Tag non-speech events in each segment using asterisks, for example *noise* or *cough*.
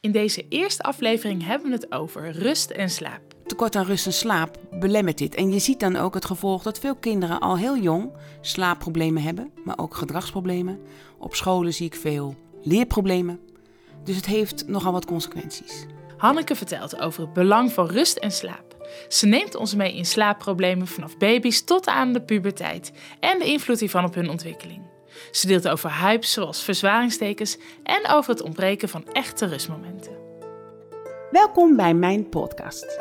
In deze eerste aflevering hebben we het over rust en slaap. Tekort aan rust en slaap belemmert dit. En je ziet dan ook het gevolg dat veel kinderen al heel jong slaapproblemen hebben, maar ook gedragsproblemen. Op scholen zie ik veel leerproblemen. Dus het heeft nogal wat consequenties. Hanneke vertelt over het belang van rust en slaap. Ze neemt ons mee in slaapproblemen vanaf baby's tot aan de puberteit en de invloed hiervan op hun ontwikkeling. Ze deelt over hypes zoals verzwaringstekens en over het ontbreken van echte rustmomenten. Welkom bij mijn podcast.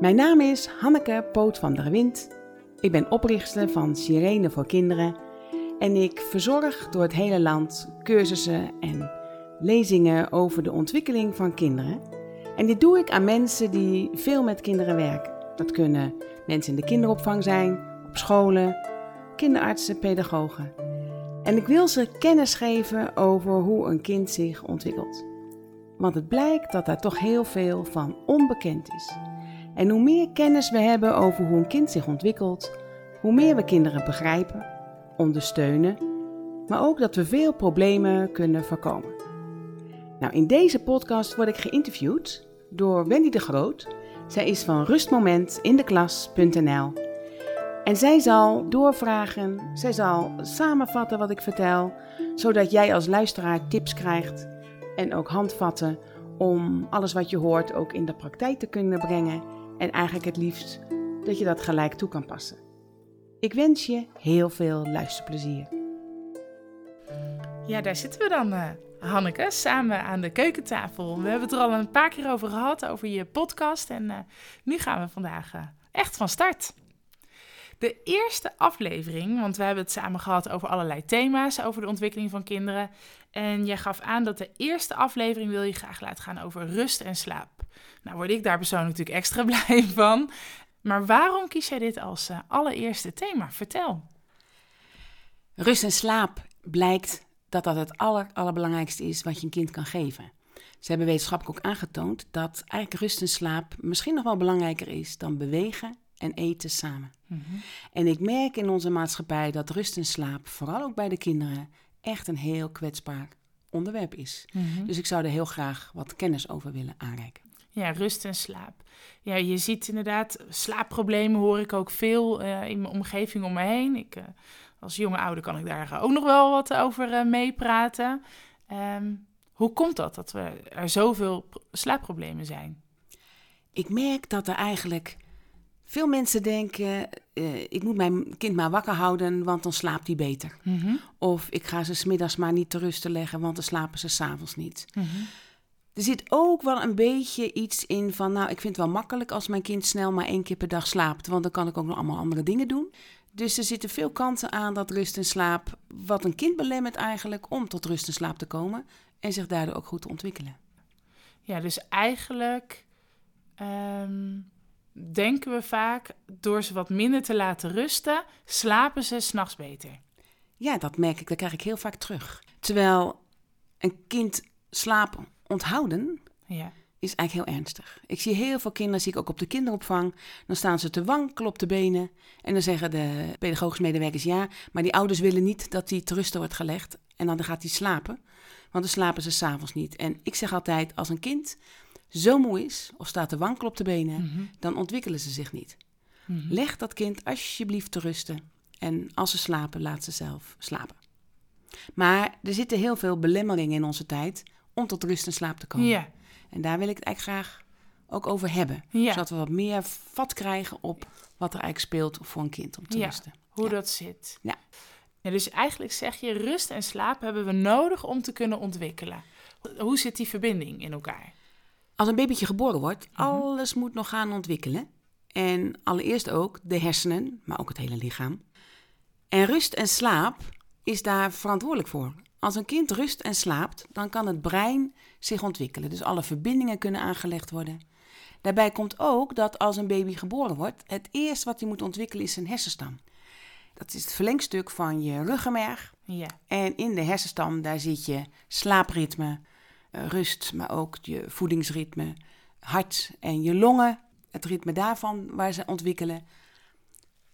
Mijn naam is Hanneke Poot van der Wind. Ik ben oprichter van Sirene voor Kinderen en ik verzorg door het hele land cursussen en lezingen over de ontwikkeling van kinderen. En dit doe ik aan mensen die veel met kinderen werken. Dat kunnen mensen in de kinderopvang zijn, op scholen, kinderartsen, pedagogen. En ik wil ze kennis geven over hoe een kind zich ontwikkelt. Want het blijkt dat daar toch heel veel van onbekend is. En hoe meer kennis we hebben over hoe een kind zich ontwikkelt, hoe meer we kinderen begrijpen, ondersteunen, maar ook dat we veel problemen kunnen voorkomen. Nou, in deze podcast word ik geïnterviewd door Wendy de Groot. Zij is van rustmomentindeklas.nl en zij zal doorvragen, zij zal samenvatten wat ik vertel, zodat jij als luisteraar tips krijgt en ook handvatten om alles wat je hoort ook in de praktijk te kunnen brengen en eigenlijk het liefst dat je dat gelijk toe kan passen. Ik wens je heel veel luisterplezier. Ja, daar zitten we dan, uh, Hanneke, samen aan de keukentafel. We hebben het er al een paar keer over gehad, over je podcast. En uh, nu gaan we vandaag uh, echt van start. De eerste aflevering, want we hebben het samen gehad over allerlei thema's, over de ontwikkeling van kinderen. En jij gaf aan dat de eerste aflevering wil je graag laten gaan over rust en slaap. Nou word ik daar persoonlijk natuurlijk extra *laughs* blij van. Maar waarom kies jij dit als uh, allereerste thema? Vertel. Rust en slaap blijkt dat dat het aller, allerbelangrijkste is wat je een kind kan geven. Ze hebben wetenschappelijk ook aangetoond dat eigenlijk rust en slaap misschien nog wel belangrijker is dan bewegen en eten samen. Mm -hmm. En ik merk in onze maatschappij dat rust en slaap, vooral ook bij de kinderen, echt een heel kwetsbaar onderwerp is. Mm -hmm. Dus ik zou er heel graag wat kennis over willen aanreiken. Ja, rust en slaap. Ja, je ziet inderdaad, slaapproblemen hoor ik ook veel uh, in mijn omgeving om me heen. Ik, uh, als jonge ouder kan ik daar ook nog wel wat over uh, meepraten. Um, hoe komt dat, dat we, er zoveel slaapproblemen zijn? Ik merk dat er eigenlijk veel mensen denken, uh, ik moet mijn kind maar wakker houden, want dan slaapt hij beter. Mm -hmm. Of ik ga ze smiddags maar niet te rusten leggen, want dan slapen ze s'avonds niet. Mm -hmm. Er zit ook wel een beetje iets in van, nou, ik vind het wel makkelijk als mijn kind snel maar één keer per dag slaapt, want dan kan ik ook nog allemaal andere dingen doen. Dus er zitten veel kansen aan dat rust en slaap, wat een kind belemmert eigenlijk om tot rust en slaap te komen en zich daardoor ook goed te ontwikkelen. Ja, dus eigenlijk um, denken we vaak, door ze wat minder te laten rusten, slapen ze s'nachts beter. Ja, dat merk ik, dat krijg ik heel vaak terug. Terwijl een kind slaap onthouden ja. is eigenlijk heel ernstig. Ik zie heel veel kinderen, zie ik ook op de kinderopvang, dan staan ze te wankelen op de benen. En dan zeggen de pedagogische medewerkers ja, maar die ouders willen niet dat hij te rusten wordt gelegd. En dan gaat hij slapen, want dan slapen ze s'avonds niet. En ik zeg altijd, als een kind zo moe is of staat te wankelen op de benen, mm -hmm. dan ontwikkelen ze zich niet. Mm -hmm. Leg dat kind alsjeblieft te rusten. En als ze slapen, laat ze zelf slapen. Maar er zitten heel veel belemmeringen in onze tijd om tot rust en slaap te komen. En daar wil ik het eigenlijk graag ook over hebben. Zodat we wat meer vat krijgen op wat er eigenlijk speelt voor een kind om te ja, rusten. Hoe dat zit. Ja. ja. Dus eigenlijk zeg je, rust en slaap hebben we nodig om te kunnen ontwikkelen. Hoe zit die verbinding in elkaar? Als een babytje geboren wordt, mm -hmm. alles moet nog gaan ontwikkelen. En allereerst ook de hersenen, maar ook het hele lichaam. En rust en slaap is daar verantwoordelijk voor. Als een kind rust en slaapt, dan kan het brein zich ontwikkelen. Dus alle verbindingen kunnen aangelegd worden. Daarbij komt ook dat als een baby geboren wordt, het eerste wat hij moet ontwikkelen is zijn hersenstam. Dat is het verlengstuk van je ruggenmerg. Ja. En in de hersenstam, daar zit je slaapritme, rust, maar ook je voedingsritme, hart en je longen, het ritme daarvan waar ze ontwikkelen.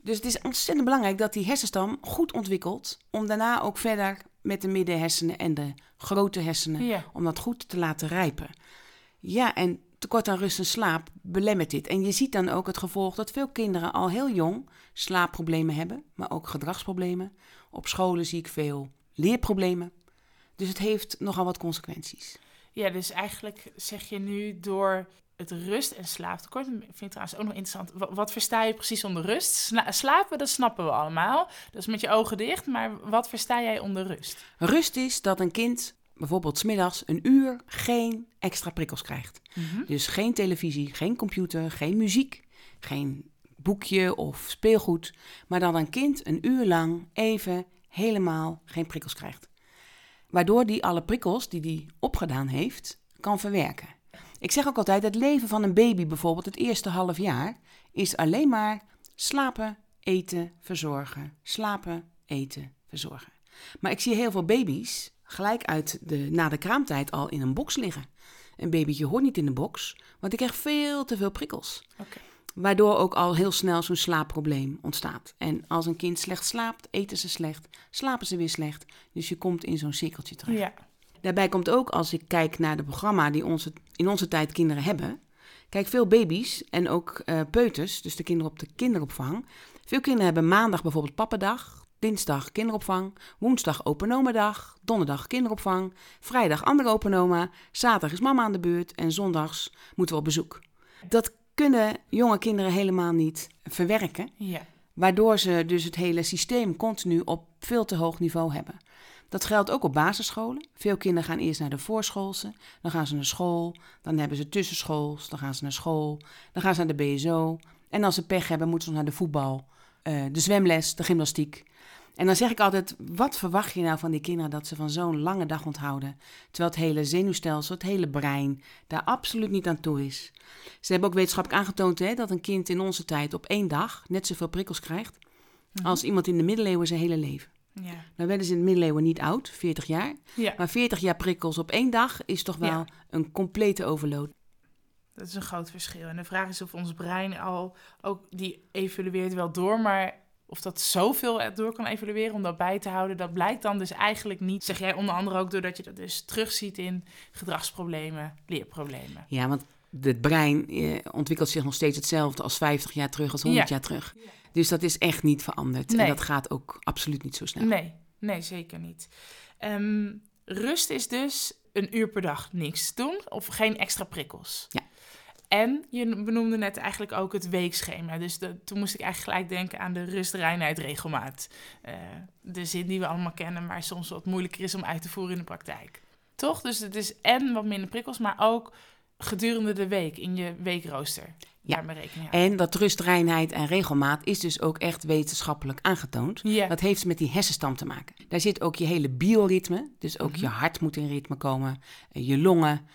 Dus het is ontzettend belangrijk dat die hersenstam goed ontwikkelt om daarna ook verder met de middenhersenen en de grote hersenen Ja. om dat goed te laten rijpen. Ja, en tekort aan rust en slaap belemmert dit. En je ziet dan ook het gevolg dat veel kinderen al heel jong slaapproblemen hebben, maar ook gedragsproblemen. Op scholen zie ik veel leerproblemen. Dus het heeft nogal wat consequenties. Ja, dus eigenlijk zeg je nu door het rust- en slaaptekort. Dat vind ik trouwens ook nog interessant. Wat, wat versta je precies onder rust? Sla- slapen, dat snappen we allemaal. Dat is met je ogen dicht. Maar wat versta jij onder rust? Rust is dat een kind bijvoorbeeld smiddags een uur geen extra prikkels krijgt. Dus geen televisie, geen computer, geen muziek, geen boekje of speelgoed. Maar dat een kind een uur lang even helemaal geen prikkels krijgt. Waardoor die alle prikkels die hij opgedaan heeft, kan verwerken. Ik zeg ook altijd, het leven van een baby bijvoorbeeld het eerste half jaar is alleen maar slapen, eten, verzorgen. Slapen, eten, verzorgen. Maar ik zie heel veel baby's gelijk uit de, na de kraamtijd al in een box liggen. Een babytje hoort niet in de box, want die krijgt veel te veel prikkels. Oké. Waardoor ook al heel snel zo'n slaapprobleem ontstaat. En als een kind slecht slaapt, eten ze slecht, slapen ze weer slecht. Dus je komt in zo'n cirkeltje terecht. Ja. Daarbij komt ook, als ik kijk naar de programma die onze, in onze tijd kinderen hebben. Kijk, veel baby's en ook eh, peuters, dus de kinderen op de kinderopvang. Veel kinderen hebben maandag bijvoorbeeld pappendag, dinsdag kinderopvang, woensdag open omadag, donderdag kinderopvang, vrijdag andere open oma, zaterdag is mama aan de beurt en zondags moeten we op bezoek. Dat kunnen jonge kinderen helemaal niet verwerken. Ja. Waardoor ze dus het hele systeem continu op veel te hoog niveau hebben. Dat geldt ook op basisscholen. Veel kinderen gaan eerst naar de voorschoolse, dan gaan ze naar school, dan hebben ze tussenschools, dan gaan ze naar school, dan gaan ze naar de BSO. En als ze pech hebben, moeten ze naar de voetbal, eh, de zwemles, de gymnastiek. En dan zeg ik altijd, wat verwacht je nou van die kinderen dat ze van zo'n lange dag onthouden? Terwijl het hele zenuwstelsel, het hele brein daar absoluut niet aan toe is. Ze hebben ook wetenschappelijk aangetoond hè, dat een kind in onze tijd op één dag net zoveel prikkels krijgt als iemand in de middeleeuwen zijn hele leven. Ja. Nou werden ze in de middeleeuwen niet oud, 40 jaar. ja. Maar 40 jaar prikkels op één dag is toch wel Ja. een complete overload. Dat is een groot verschil. En de vraag is of ons brein al ook die evalueert wel door, maar of dat zoveel er door kan evalueren om dat bij te houden, dat blijkt dan dus eigenlijk niet. Zeg jij onder andere ook doordat je dat dus terugziet in gedragsproblemen, leerproblemen. Ja, want het brein eh, ontwikkelt zich nog steeds hetzelfde als 50 jaar terug, als 100 Ja. jaar terug. Dus dat is echt niet veranderd. Nee. En dat gaat ook absoluut niet zo snel. Nee, nee, zeker niet. Ehm, rust is dus een uur per dag niks doen of geen extra prikkels. Ja. En je benoemde net eigenlijk ook het weekschema. Dus de- toen moest ik eigenlijk gelijk denken aan de rust, reinheid, regelmaat. Eh, de zin die we allemaal kennen, maar soms wat moeilijker is om uit te voeren in de praktijk. Toch? Dus het is en wat minder prikkels, maar ook gedurende de week in je weekrooster. Ja. En dat rust, reinheid en regelmaat is dus ook echt wetenschappelijk aangetoond. Ja. Dat heeft met die hersenstam te maken. Daar zit ook je hele bioritme, dus ook je hart moet in ritme komen, eh, je longen.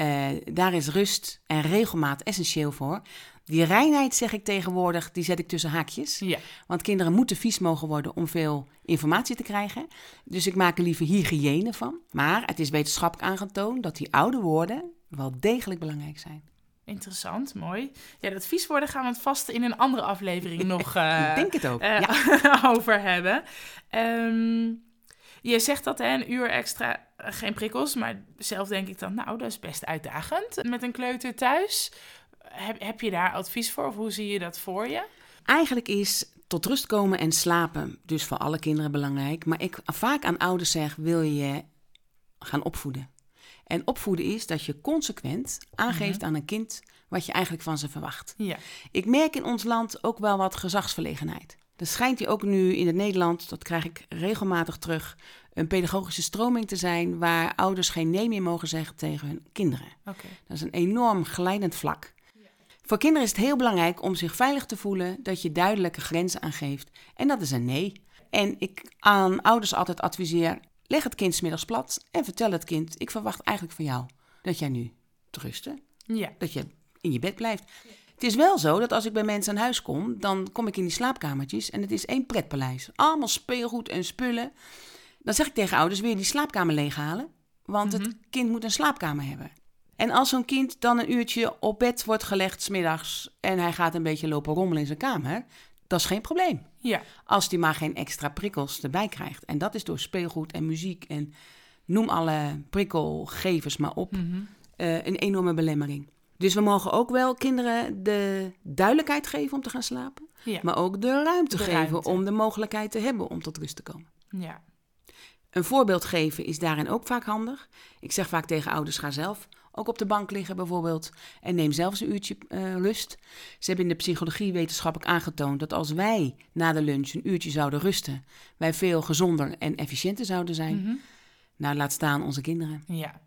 Eh, daar is rust en regelmaat essentieel voor. Die reinheid, zeg ik tegenwoordig, die zet ik tussen haakjes. Ja. Want kinderen moeten vies mogen worden om veel informatie te krijgen. Dus ik maak er liever hygiëne van. Maar het is wetenschappelijk aangetoond dat die oude woorden wel degelijk belangrijk zijn. Interessant, mooi. Ja, dat vies worden gaan we het vast in een andere aflevering *laughs* nog eh, ik denk het ook. eh, ja. *laughs* over hebben. Ehm, je zegt dat, hè, een uur extra, eh, geen prikkels. Maar zelf denk ik dan, nou, dat is best uitdagend. Met een kleuter thuis, heb, heb je daar advies voor? Of hoe zie je dat voor je? Eigenlijk is tot rust komen en slapen dus voor alle kinderen belangrijk. Maar ik vaak aan ouders zeg, wil je gaan opvoeden? En opvoeden is dat je consequent aangeeft aan een kind wat je eigenlijk van ze verwacht. Ja, Ik merk in ons land ook wel wat gezagsverlegenheid. Er schijnt hier ook nu in het Nederland, dat krijg ik regelmatig terug, een pedagogische stroming te zijn waar ouders geen nee meer mogen zeggen tegen hun kinderen. oké. Dat is een enorm glijdend vlak. Voor kinderen is het heel belangrijk om zich veilig te voelen dat je duidelijke grenzen aangeeft. En dat is een nee. En ik aan ouders altijd adviseer: leg het kind 's middags plat en vertel het kind: ik verwacht eigenlijk van jou dat jij nu te rusten, Ja, dat je in je bed blijft. Het is wel zo dat als ik bij mensen aan huis kom, dan kom ik in die slaapkamertjes en het is één pretpaleis. Allemaal speelgoed en spullen. Dan zeg ik tegen ouders, wil je die slaapkamer leeghalen? Want het kind moet een slaapkamer hebben. En als zo'n kind dan een uurtje op bed wordt gelegd smiddags en hij gaat een beetje lopen rommelen in zijn kamer, dat is geen probleem. Ja. Als die maar geen extra prikkels erbij krijgt. En dat is door speelgoed en muziek en noem alle prikkelgevers maar op. Mhm. eh, een enorme belemmering. Dus we mogen ook wel kinderen de duidelijkheid geven om te gaan slapen. Ja. Maar ook de ruimte De geven ruimte. om de mogelijkheid te hebben om tot rust te komen. ja. Een voorbeeld geven is daarin ook vaak handig. Ik zeg vaak tegen ouders, ga zelf ook op de bank liggen bijvoorbeeld. En neem zelfs een uurtje eh, rust. Ze hebben in de psychologie wetenschappelijk aangetoond dat als wij na de lunch een uurtje zouden rusten, wij veel gezonder en efficiënter zouden zijn. Mhm. Nou, laat staan onze kinderen. Ja.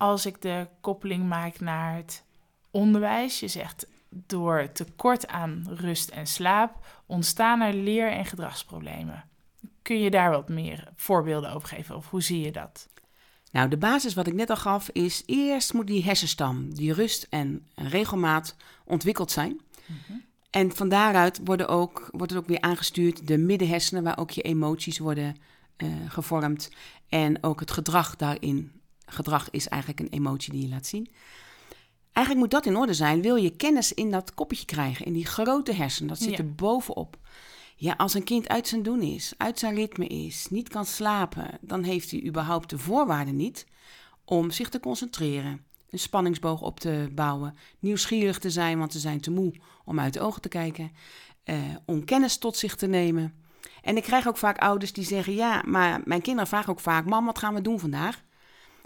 Als ik de koppeling maak naar het onderwijs, je zegt door tekort aan rust en slaap ontstaan er leer- en gedragsproblemen. Kun je daar wat meer voorbeelden over geven of hoe zie je dat? Nou, de basis wat ik net al gaf is eerst moet die hersenstam, die rust en regelmaat ontwikkeld zijn. En van daaruit worden ook, wordt het ook weer aangestuurd de middenhersenen, waar ook je emoties worden eh, gevormd. En ook het gedrag daarin. Gedrag is eigenlijk een emotie die je laat zien. Eigenlijk moet dat in orde zijn. Wil je kennis in dat koppetje krijgen, in die grote hersenen, dat zit Ja. er bovenop. Ja, als een kind uit zijn doen is, uit zijn ritme is, niet kan slapen, dan heeft hij überhaupt de voorwaarden niet om zich te concentreren, een spanningsboog op te bouwen, nieuwsgierig te zijn, want ze zijn te moe om uit de ogen te kijken, eh, om kennis tot zich te nemen. En ik krijg ook vaak ouders die zeggen: Ja, maar mijn kinderen vragen ook vaak: Mam, wat gaan we doen vandaag?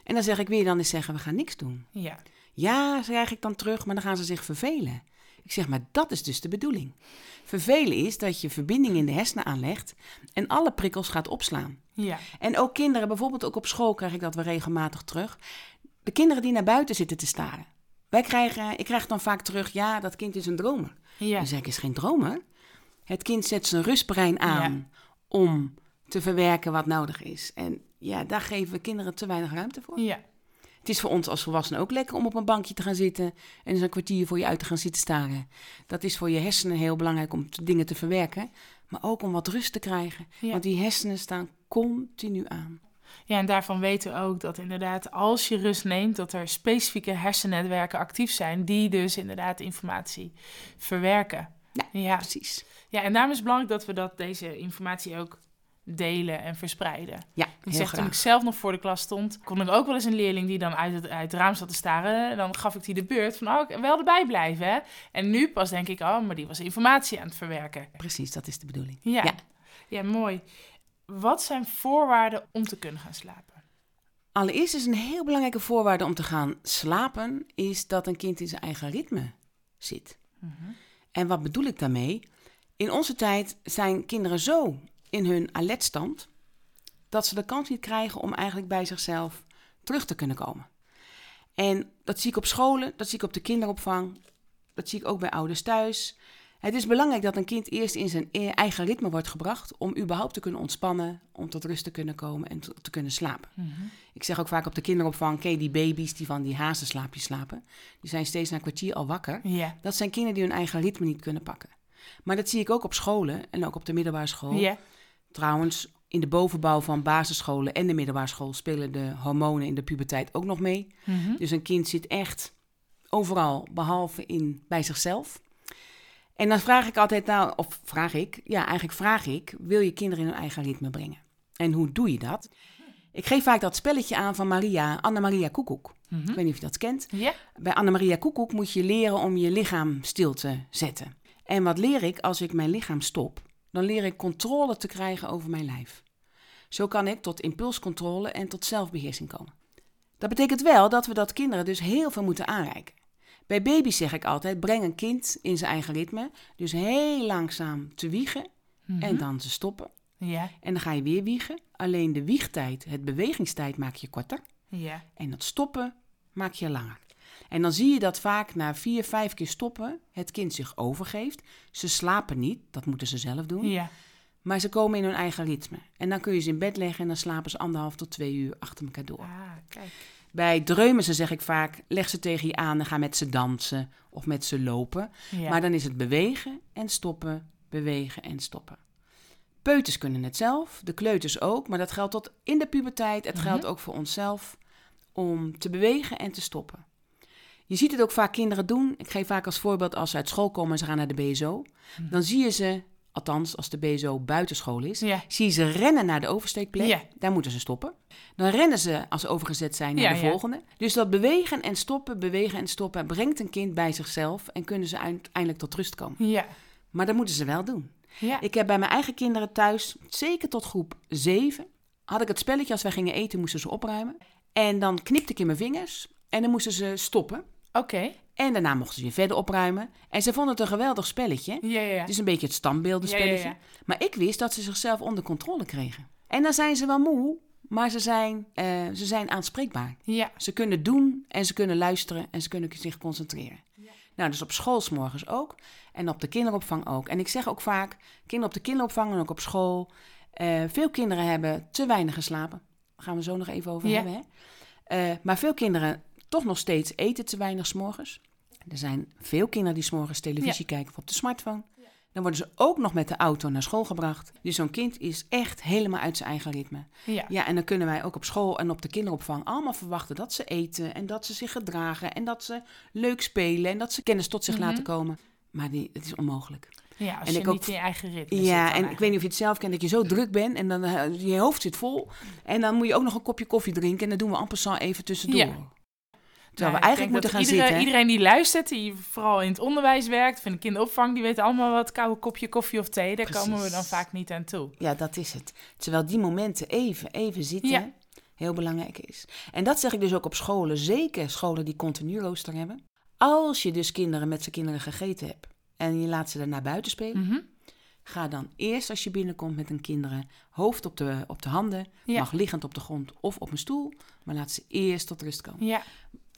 En dan zeg ik weer dan eens zeggen: We gaan niks doen. Ja, Ja, krijg ik dan terug, maar dan gaan ze zich vervelen. Ik zeg, maar dat is dus de bedoeling. Vervelen is dat je verbinding in de hersenen aanlegt en alle prikkels gaat opslaan. ja, En ook kinderen, bijvoorbeeld ook op school krijg ik dat weer regelmatig terug. De kinderen die naar buiten zitten te staren. Wij krijgen, ik krijg dan vaak terug, ja, dat kind is een dromer. ja. Dan zeg ik, is geen dromer. Het kind zet zijn rustbrein aan om te verwerken wat nodig is. En ja, daar geven we kinderen te weinig ruimte voor. ja. Het is voor ons als volwassenen ook lekker om op een bankje te gaan zitten en eens een kwartier voor je uit te gaan zitten staren. Dat is voor je hersenen heel belangrijk om dingen te verwerken, maar ook om wat rust te krijgen. Ja. Want die hersenen staan continu aan. Ja, en daarvan weten we ook dat inderdaad als je rust neemt, dat er specifieke hersennetwerken actief zijn die dus inderdaad informatie verwerken. Ja, ja. Precies. Ja, en daarom is het belangrijk dat we dat, deze informatie ook delen en verspreiden. Ja, Ik heel zeg, toen graag. ik zelf nog voor de klas stond, kon ik ook wel eens een leerling die dan uit het, uit het raam zat te staren. En dan gaf ik die de beurt van, oh, wel erbij blijven, hè. En nu pas denk ik, oh, maar die was informatie aan het verwerken. Precies, dat is de bedoeling. Ja, ja. Ja. mooi. Wat zijn voorwaarden om te kunnen gaan slapen? Allereerst is een heel belangrijke voorwaarde om te gaan slapen, is dat een kind in zijn eigen ritme zit. En wat bedoel ik daarmee? In onze tijd zijn kinderen zo in hun alertstand dat ze de kans niet krijgen om eigenlijk bij zichzelf terug te kunnen komen. En dat zie ik op scholen, dat zie ik op de kinderopvang, dat zie ik ook bij ouders thuis. Het is belangrijk dat een kind eerst in zijn e- eigen ritme wordt gebracht om überhaupt te kunnen ontspannen, om tot rust te kunnen komen en te, te kunnen slapen. Ik zeg ook vaak op de kinderopvang, je die baby's die van die hazenslaapjes slapen? Die zijn steeds na een kwartier al wakker. Ja. Dat zijn kinderen die hun eigen ritme niet kunnen pakken. Maar dat zie ik ook op scholen en ook op de middelbare school. Ja. Trouwens, in de bovenbouw van basisscholen en de middelbare school spelen de hormonen in de puberteit ook nog mee. Mhm. Dus een kind zit echt overal, behalve in, bij zichzelf. En dan vraag ik altijd, nou, of vraag ik, ja, eigenlijk vraag ik, wil je kinderen in hun eigen ritme brengen? En hoe doe je dat? Ik geef vaak dat spelletje aan van Maria, Anna-Maria Koekoek. Mhm. Ik weet niet of je dat kent. Bij Annemaria Koekoek moet je leren om je lichaam stil te zetten. En wat leer ik als ik mijn lichaam stop? Dan leer ik controle te krijgen over mijn lijf. Zo kan ik tot impulscontrole en tot zelfbeheersing komen. Dat betekent wel dat we dat kinderen dus heel veel moeten aanreiken. Bij baby's zeg ik altijd: breng een kind in zijn eigen ritme. Dus heel langzaam te wiegen en dan te stoppen. Ja. En dan ga je weer wiegen. Alleen de wiegtijd, het bewegingstijd maak je korter. Ja. En dat stoppen maak je langer. En dan zie je dat vaak na vier, vijf keer stoppen het kind zich overgeeft. Ze slapen niet, dat moeten ze zelf doen. Ja. Maar ze komen in hun eigen ritme. En dan kun je ze in bed leggen en dan slapen ze anderhalf tot twee uur achter elkaar door. Ah, kijk. Bij dreumen zeg ik vaak, leg ze tegen je aan en ga met ze dansen of met ze lopen. Ja. Maar dan is het bewegen en stoppen, bewegen en stoppen. Peuters kunnen het zelf, de kleuters ook, maar dat geldt tot in de puberteit. Het geldt ook voor onszelf om te bewegen en te stoppen. Je ziet het ook vaak kinderen doen. Ik geef vaak als voorbeeld als ze uit school komen en ze gaan naar de BSO. Dan zie je ze althans als de BSO buitenschool is, zie je ze rennen naar de oversteekplek. Daar moeten ze stoppen. Dan rennen ze als ze overgezet zijn naar Ja, de ja. volgende. Dus dat bewegen en stoppen, bewegen en stoppen brengt een kind bij zichzelf en kunnen ze uiteindelijk tot rust komen. Ja. Maar dat moeten ze wel doen. Ja. Ik heb bij mijn eigen kinderen thuis, zeker tot groep 7, had ik het spelletje als wij gingen eten, moesten ze opruimen. En dan knipte ik in mijn vingers en dan moesten ze stoppen. Oké. En daarna mochten ze weer verder opruimen. En ze vonden het een geweldig spelletje. Ja, ja, ja. Het is een beetje het standbeeldenspelletje. Ja, ja, Maar ik wist dat ze zichzelf onder controle kregen. En dan zijn ze wel moe, maar ze zijn, eh, ze zijn aanspreekbaar. Ja. Ze kunnen doen en ze kunnen luisteren en ze kunnen zich concentreren. Nou, dus op school 's morgens ook en op de kinderopvang ook. En ik zeg ook vaak, kinderen op de kinderopvang en ook op school. eh, veel kinderen hebben te weinig geslapen. Daar gaan we zo nog even over Ja. hebben. Hè? Eh, maar veel kinderen toch nog steeds eten te weinig 's morgens. Er zijn veel kinderen die 's morgens televisie kijken of op de smartphone. Dan worden ze ook nog met de auto naar school gebracht. Dus zo'n kind is echt helemaal uit zijn eigen ritme. Ja. Ja, en dan kunnen wij ook op school en op de kinderopvang allemaal verwachten dat ze eten en dat ze zich gedragen en dat ze leuk spelen en dat ze kennis tot zich Mhm. laten komen. Maar die, het is onmogelijk. Ja, als En je ik ook- niet in je eigen ritme zit Ja, en ik weet niet of je het zelf kent, dat je zo druk bent en dan eh, je hoofd zit vol. En dan moet je ook nog een kopje koffie drinken en dan doen we amper zo even tussendoor. Ja. Terwijl we eigenlijk moeten gaan iedereen, zitten. Iedereen die luistert, die vooral in het onderwijs werkt, in de kinderopvang, die weet allemaal wat koude kopje koffie of thee. Daar komen we dan vaak niet aan toe. Ja, dat is het. Terwijl die momenten even, even zitten Ja. heel belangrijk is. En dat zeg ik dus ook op scholen, zeker scholen die continu rooster hebben. Als je dus kinderen met zijn kinderen gegeten hebt en je laat ze daarna buiten spelen, Mhm. ga dan eerst als je binnenkomt met een kinderen hoofd op de, op de handen, Ja. mag liggend op de grond of op een stoel, maar laat ze eerst tot rust komen. Ja.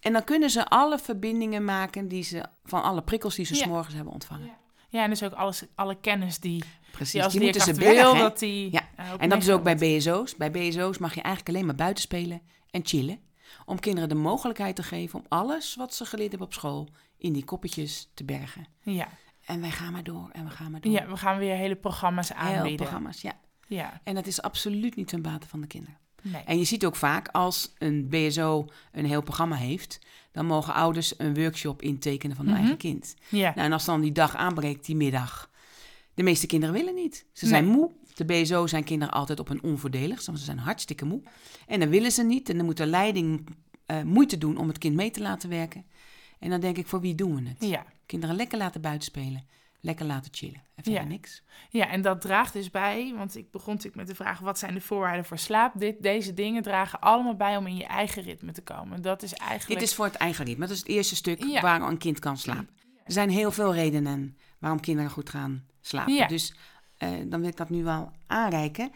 En dan kunnen ze alle verbindingen maken die ze van alle prikkels die ze Ja. s morgens hebben ontvangen. Ja. ja, en dus ook alles, alle kennis die, Precies, die als die moeten ze wil, dat die... Ja, eh, En dat is ook bij BSO's. Bij BSO's mag je eigenlijk alleen maar buiten spelen en chillen. Om kinderen de mogelijkheid te geven om alles wat ze geleerd hebben op school in die koppetjes te bergen. Ja. En wij gaan maar door en we gaan maar door. ja, we gaan weer hele programma's Heel aanbieden. programma's, ja. Ja, En dat is absoluut niet ten bate van de kinderen. Nee. En je ziet ook vaak als een BSO een heel programma heeft, dan mogen ouders een workshop intekenen van hun Mhm. eigen kind. Ja. Nou, en als dan die dag aanbreekt, die middag, de meeste kinderen willen niet. Ze zijn Nee. moe. De BSO zijn kinderen altijd op een onvoordeligst, want ze zijn hartstikke moe. En dan willen ze niet. En dan moet de leiding eh, moeite doen om het kind mee te laten werken. En dan denk ik, voor wie doen we het? Ja. Kinderen lekker laten buitenspelen, lekker laten chillen. En verder Ja. niks. ja, en dat draagt dus bij, want ik begon natuurlijk met de vraag, wat zijn de voorwaarden voor slaap? Dit, deze dingen dragen allemaal bij om in je eigen ritme te komen. Dat is eigenlijk... Dit is voor het eigen ritme. Dat is het eerste stuk Ja. waar een kind kan slapen. Er zijn heel veel redenen waarom kinderen goed gaan slapen. Ja. Dus eh, dan wil ik dat nu wel aanreiken.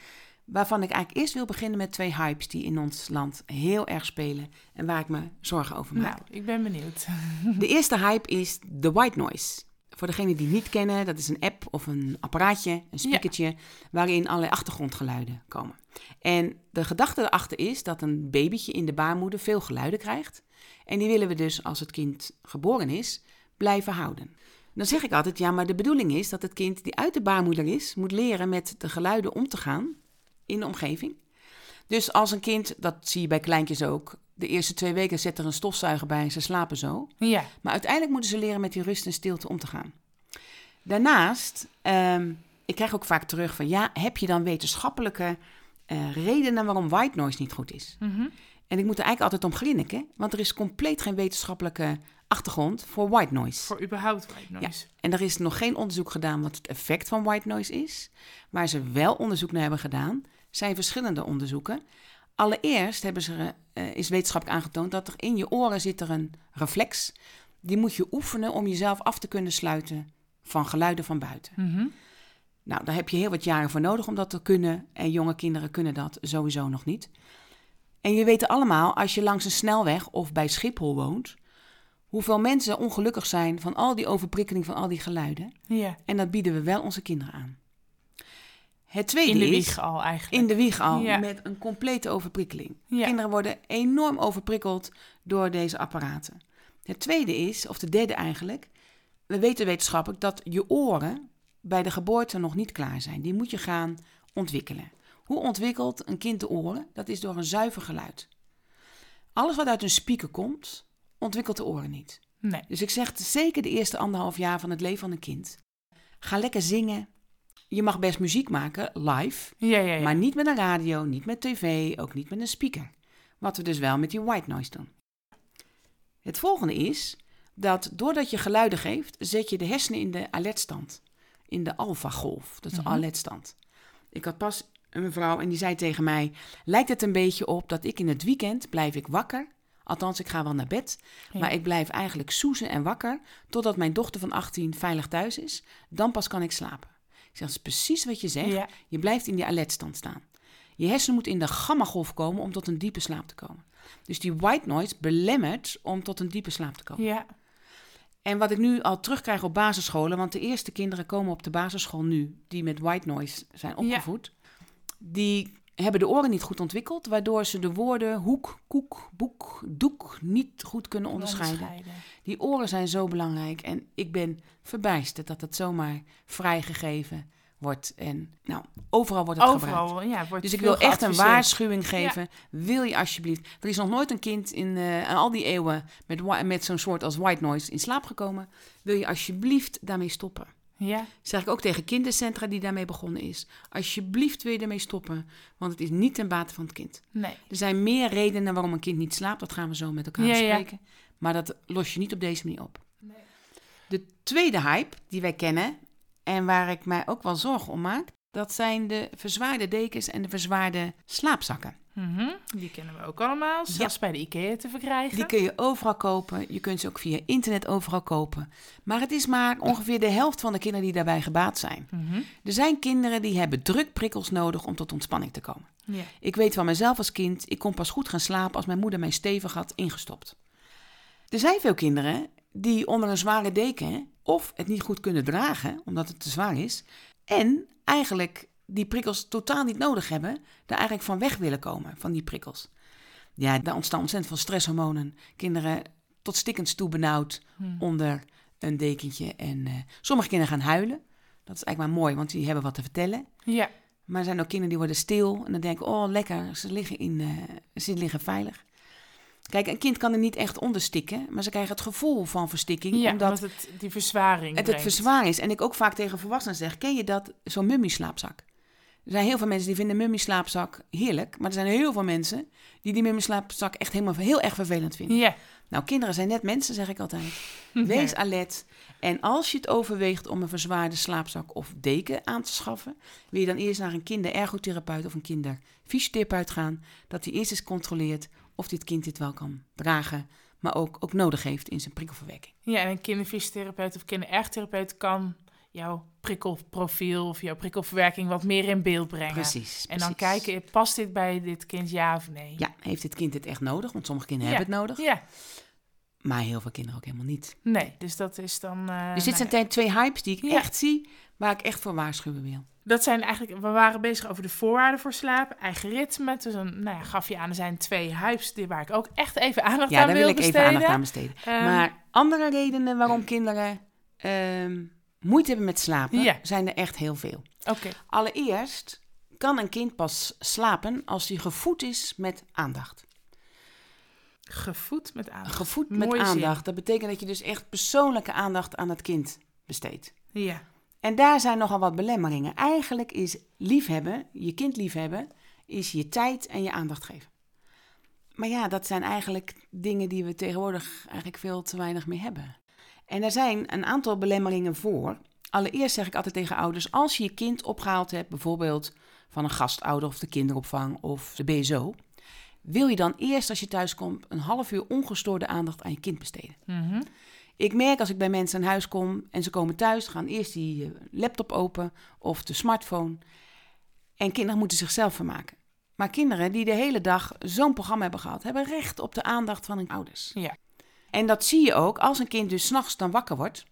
Waarvan ik eigenlijk eerst wil beginnen met twee hypes die in ons land heel erg spelen en waar ik me zorgen over maak. Nou, ik ben benieuwd. De eerste hype is de white noise. Voor degenen die niet kennen, dat is een app of een apparaatje, een speakertje, waarin allerlei achtergrondgeluiden komen. En de gedachte erachter is dat een babytje in de baarmoeder veel geluiden krijgt. En die willen we dus, als het kind geboren is, blijven houden. Dan zeg ik altijd, ja, maar de bedoeling is dat het kind die uit de baarmoeder is, moet leren met de geluiden om te gaan in de omgeving. Dus als een kind, dat zie je bij kleintjes ook, de eerste twee weken zet er een stofzuiger bij en ze slapen zo. Ja, Maar uiteindelijk moeten ze leren met die rust en stilte om te gaan. Daarnaast, ehm, ik krijg ook vaak terug van ja, heb je dan wetenschappelijke eh, redenen waarom white noise niet goed is? mhm. En ik moet er eigenlijk altijd om grinniken, want er is compleet geen wetenschappelijke achtergrond voor white noise. voor überhaupt white noise. En er is nog geen onderzoek gedaan wat het effect van white noise is. Waar ze wel onderzoek naar hebben gedaan, zijn verschillende onderzoeken. Allereerst hebben ze, eh, is wetenschappelijk aangetoond dat er in je oren zit er een reflex. Die moet je oefenen om jezelf af te kunnen sluiten van geluiden van buiten. Mhm. Nou, daar heb je heel wat jaren voor nodig om dat te kunnen. En jonge kinderen kunnen dat sowieso nog niet. En je weet allemaal, als je langs een snelweg of bij Schiphol woont, hoeveel mensen ongelukkig zijn van al die overprikkeling van al die geluiden. Ja, En dat bieden we wel onze kinderen aan. Het tweede in de is wieg al eigenlijk. in de wieg al Ja. met een complete overprikkeling. Ja. Kinderen worden enorm overprikkeld door deze apparaten. Het tweede is, of de derde eigenlijk, we weten wetenschappelijk dat je oren bij de geboorte nog niet klaar zijn. Die moet je gaan ontwikkelen. Hoe ontwikkelt een kind de oren? Dat is door een zuiver geluid. Alles wat uit een speaker komt, ontwikkelt de oren niet. Nee. Dus ik zeg zeker de eerste anderhalf jaar van het leven van een kind. Ga lekker zingen. Je mag best muziek maken, live, Ja, ja, ja. maar niet met een radio, niet met tv, ook niet met een speaker. Wat we dus wel met die white noise doen. Het volgende is dat doordat je geluiden geeft, zet je de hersenen in de alertstand. In de alpha-golf, dat is Mhm. alertstand. Ik had pas een mevrouw en die zei tegen mij... lijkt het een beetje op dat ik in het weekend blijf ik wakker... Althans, ik ga wel naar bed. Ja. Maar ik blijf eigenlijk soezen en wakker... totdat mijn dochter van 18 veilig thuis is. Dan pas kan ik slapen. Ik zeg, dat is precies wat je zegt. Ja. Je blijft in die alertstand staan. Je hersenen moet in de gammagolf komen om tot een diepe slaap te komen. Dus die white noise belemmert om tot een diepe slaap te komen. Ja, En wat ik nu al terugkrijg op basisscholen, want de eerste kinderen komen op de basisschool nu, die met white noise zijn opgevoed, die hebben de oren niet goed ontwikkeld, waardoor ze de woorden hoek, koek, boek, doek niet goed kunnen onderscheiden. Die oren zijn zo belangrijk en ik ben verbijsterd dat het zomaar vrijgegeven wordt. En nou, overal wordt het gebruikt. Overal, ja. Wordt Dus ik wil echt een waarschuwing geven. Wil je alsjeblieft. Er is nog nooit een kind in eh, aan al die eeuwen met, met zo'n soort als white noise in slaap gekomen. Wil je alsjeblieft daarmee stoppen? Ja, zeg ik ook tegen kindercentra die daarmee begonnen is. Alsjeblieft wil je ermee stoppen, want het is niet ten bate van het kind. nee. Er zijn meer redenen waarom een kind niet slaapt. Dat gaan we zo met elkaar Ja, ja. bespreken. Maar dat los je niet op deze manier op. Nee. De tweede hype die wij kennen en waar ik mij ook wel zorgen om maak, dat zijn de verzwaarde dekens en de verzwaarde slaapzakken. Mhm, Die kennen we ook allemaal. Zelfs bij de IKEA te verkrijgen. Die kun je overal kopen. Je kunt ze ook via internet overal kopen. Maar het is maar ongeveer de helft van de kinderen die daarbij gebaat zijn. Mhm, Er zijn kinderen die hebben drukprikkels nodig om tot ontspanning te komen. Ja. Ik weet van mezelf als kind, ik kon pas goed gaan slapen als mijn moeder mij stevig had ingestopt. Er zijn veel kinderen die onder een zware deken of het niet goed kunnen dragen, omdat het te zwaar is, en eigenlijk die prikkels totaal niet nodig hebben, daar eigenlijk van weg willen komen, van die prikkels. Ja, daar ontstaan ontzettend veel stresshormonen. Kinderen tot stikkend toe benauwd Hm. onder een dekentje. En eh, sommige kinderen gaan huilen. Dat is eigenlijk maar mooi, want die hebben wat te vertellen. Ja, Maar er zijn ook kinderen die worden stil en dan denken, oh lekker, ze liggen, in, eh, ze liggen veilig. Kijk, een kind kan er niet echt onder stikken, maar ze krijgen het gevoel van verstikking, ja omdat omdat het die verzwaring het het verzwaar is. En ik ook vaak tegen volwassenen zeg, ken je dat, zo'n mummieslaapzak? Er zijn heel veel mensen die vinden mummieslaapzak heerlijk, maar er zijn heel veel mensen die die mummieslaapzak echt helemaal heel erg vervelend vinden. Ja. Nou, kinderen zijn net mensen, zeg ik altijd. *laughs* Wees alert. En als je het overweegt om een verzwaarde slaapzak of deken aan te schaffen, wil je dan eerst naar een kinderergotherapeut of een kinderfysiotherapeut gaan, dat hij eerst eens controleert of dit kind dit wel kan dragen, maar ook, ook nodig heeft in zijn prikkelverwerking. Ja, en een kinderfysiotherapeut of kinderergotherapeut kan jouw prikkelprofiel of jouw prikkelverwerking wat meer in beeld brengen. Precies. En dan precies. kijken, past dit bij dit kind ja of nee? Ja, heeft dit kind het echt nodig? Want sommige kinderen Ja. hebben het nodig, Ja, maar heel veel kinderen ook helemaal niet. nee, dus dat is dan... eh, dus dit nou zijn twee hypes die ik Ja. echt zie, waar ik echt voor waarschuwen wil. Dat zijn eigenlijk, we waren bezig over de voorwaarden voor slaap, eigen ritme. Dus dan nou ja, gaf je aan, er zijn twee hypes die, waar ik ook echt even aandacht Ja, aan daar wil wil ik even besteden. aandacht aan besteden. Ehm, maar andere redenen waarom kinderen ehm, moeite hebben met slapen, Ja. zijn er echt heel veel. Oké, Allereerst kan een kind pas slapen als hij gevoed is met aandacht. gevoed met aandacht. Gevoed met zin. aandacht, dat betekent dat je dus echt persoonlijke aandacht aan het kind besteedt. Ja, En daar zijn nogal wat belemmeringen. Eigenlijk is liefhebben, je kind liefhebben, is je tijd en je aandacht geven. Maar ja, dat zijn eigenlijk dingen die we tegenwoordig eigenlijk veel te weinig meer hebben. En er zijn een aantal belemmeringen voor. Allereerst zeg ik altijd tegen ouders, als je je kind opgehaald hebt, bijvoorbeeld van een gastouder of de kinderopvang of de BSO, wil je dan eerst als je thuis komt een half uur ongestoorde aandacht aan je kind besteden. Mhm. Ik merk als ik bij mensen aan huis kom en ze komen thuis, gaan eerst die eh, laptop open of de smartphone. En kinderen moeten zichzelf vermaken. Maar kinderen die de hele dag zo'n programma hebben gehad, hebben recht op de aandacht van hun ouders. Ja. En dat zie je ook als een kind dus s'nachts dan wakker wordt.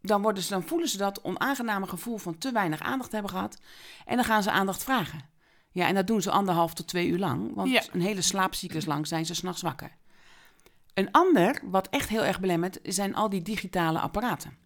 Dan, worden ze, dan voelen ze dat onaangename gevoel van te weinig aandacht hebben gehad. En dan gaan ze aandacht vragen. Ja, en dat doen ze anderhalf tot twee uur lang. Want Ja. een hele slaapcyclus lang zijn ze s'nachts wakker. Een ander, wat echt heel erg belemmert, zijn al die digitale apparaten.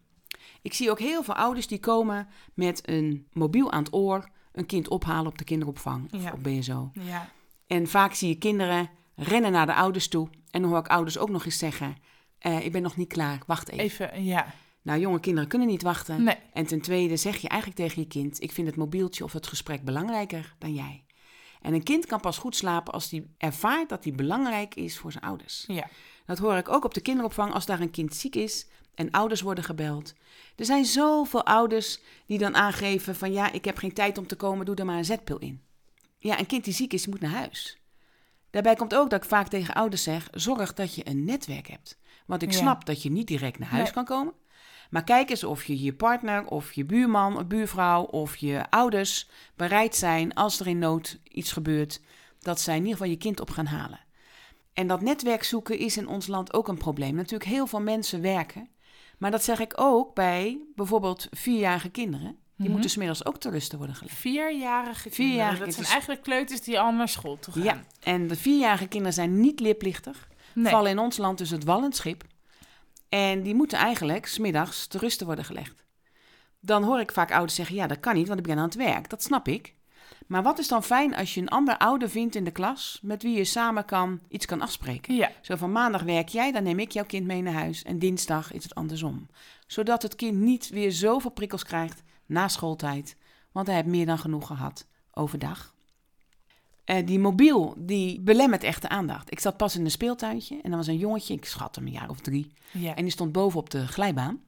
Ik zie ook heel veel ouders die komen met een mobiel aan het oor, een kind ophalen op de kinderopvang of Ja. op BSO. ja, En vaak zie je kinderen rennen naar de ouders toe. En dan hoor ik ouders ook nog eens zeggen: eh, Ik ben nog niet klaar, wacht even. even, ja. Nou, jonge kinderen kunnen niet wachten. Nee. En ten tweede zeg je eigenlijk tegen je kind: Ik vind het mobieltje of het gesprek belangrijker dan jij. En een kind kan pas goed slapen als hij ervaart dat hij belangrijk is voor zijn ouders. Ja. Dat hoor ik ook op de kinderopvang als daar een kind ziek is en ouders worden gebeld. Er zijn zoveel ouders die dan aangeven van ja, ik heb geen tijd om te komen, doe er maar een zetpil in. Ja, een kind die ziek is, moet naar huis. Daarbij komt ook dat ik vaak tegen ouders zeg, zorg dat je een netwerk hebt. Want ik Ja. snap dat je niet direct naar huis Nee. kan komen. Maar kijk eens of je je partner of je buurman of buurvrouw of je ouders bereid zijn als er in nood iets gebeurt, dat zij in ieder geval je kind op gaan halen. En dat netwerk zoeken is in ons land ook een probleem. Natuurlijk, heel veel mensen werken. Maar dat zeg ik ook bij bijvoorbeeld vierjarige kinderen. Die Mhm. moeten smiddags ook te rusten worden gelegd. Vierjarige kinderen. Vierjarige Dat zijn kinderen. eigenlijk kleuters die al naar school toe gaan. Ja, en de vierjarige kinderen zijn niet leerplichtig. Nee. Vallen in ons land dus het wallend schip. En die moeten eigenlijk smiddags te rusten worden gelegd. Dan hoor ik vaak ouders zeggen, ja dat kan niet, want ik ben aan het werk. Dat snap ik. Maar wat is dan fijn als je een ander ouder vindt in de klas... met wie je samen kan, iets kan afspreken? Ja. Zo van maandag werk jij, dan neem ik jouw kind mee naar huis. En dinsdag is het andersom. Zodat het kind niet weer zoveel prikkels krijgt na schooltijd. Want hij heeft meer dan genoeg gehad overdag. Eh, die mobiel, die belemmert echt de aandacht. Ik zat pas in een speeltuintje en er was een jongetje, ik schat hem een jaar of drie. Ja. En die stond boven op de glijbaan.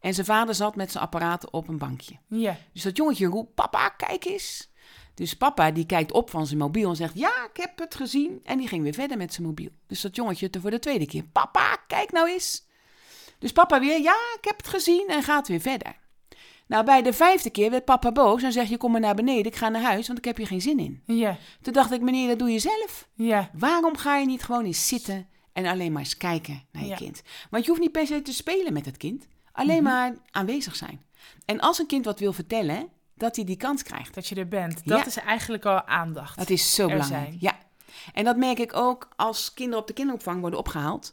En zijn vader zat met zijn apparaten op een bankje. ja. Dus dat jongetje roept, papa, kijk eens. Dus papa die kijkt op van zijn mobiel en zegt, ja, ik heb het gezien. En die ging weer verder met zijn mobiel. Dus dat jongetje voor de tweede keer, papa, kijk nou eens. Dus papa weer, ja, ik heb het gezien en gaat weer verder. Nou, bij de vijfde keer werd papa boos en zegt, je kom maar naar beneden, ik ga naar huis, want ik heb hier geen zin in. Ja. Toen dacht ik, meneer, dat doe je zelf. Ja. Waarom ga je niet gewoon eens zitten en alleen maar eens kijken naar je Ja. kind? Want je hoeft niet per se te spelen met het kind. Alleen Mhm. maar aanwezig zijn. En als een kind wat wil vertellen, dat hij die kans krijgt. Dat je er bent. Dat Ja. is eigenlijk al aandacht. Dat is zo belangrijk. zijn. Ja. En dat merk ik ook als kinderen op de kinderopvang worden opgehaald.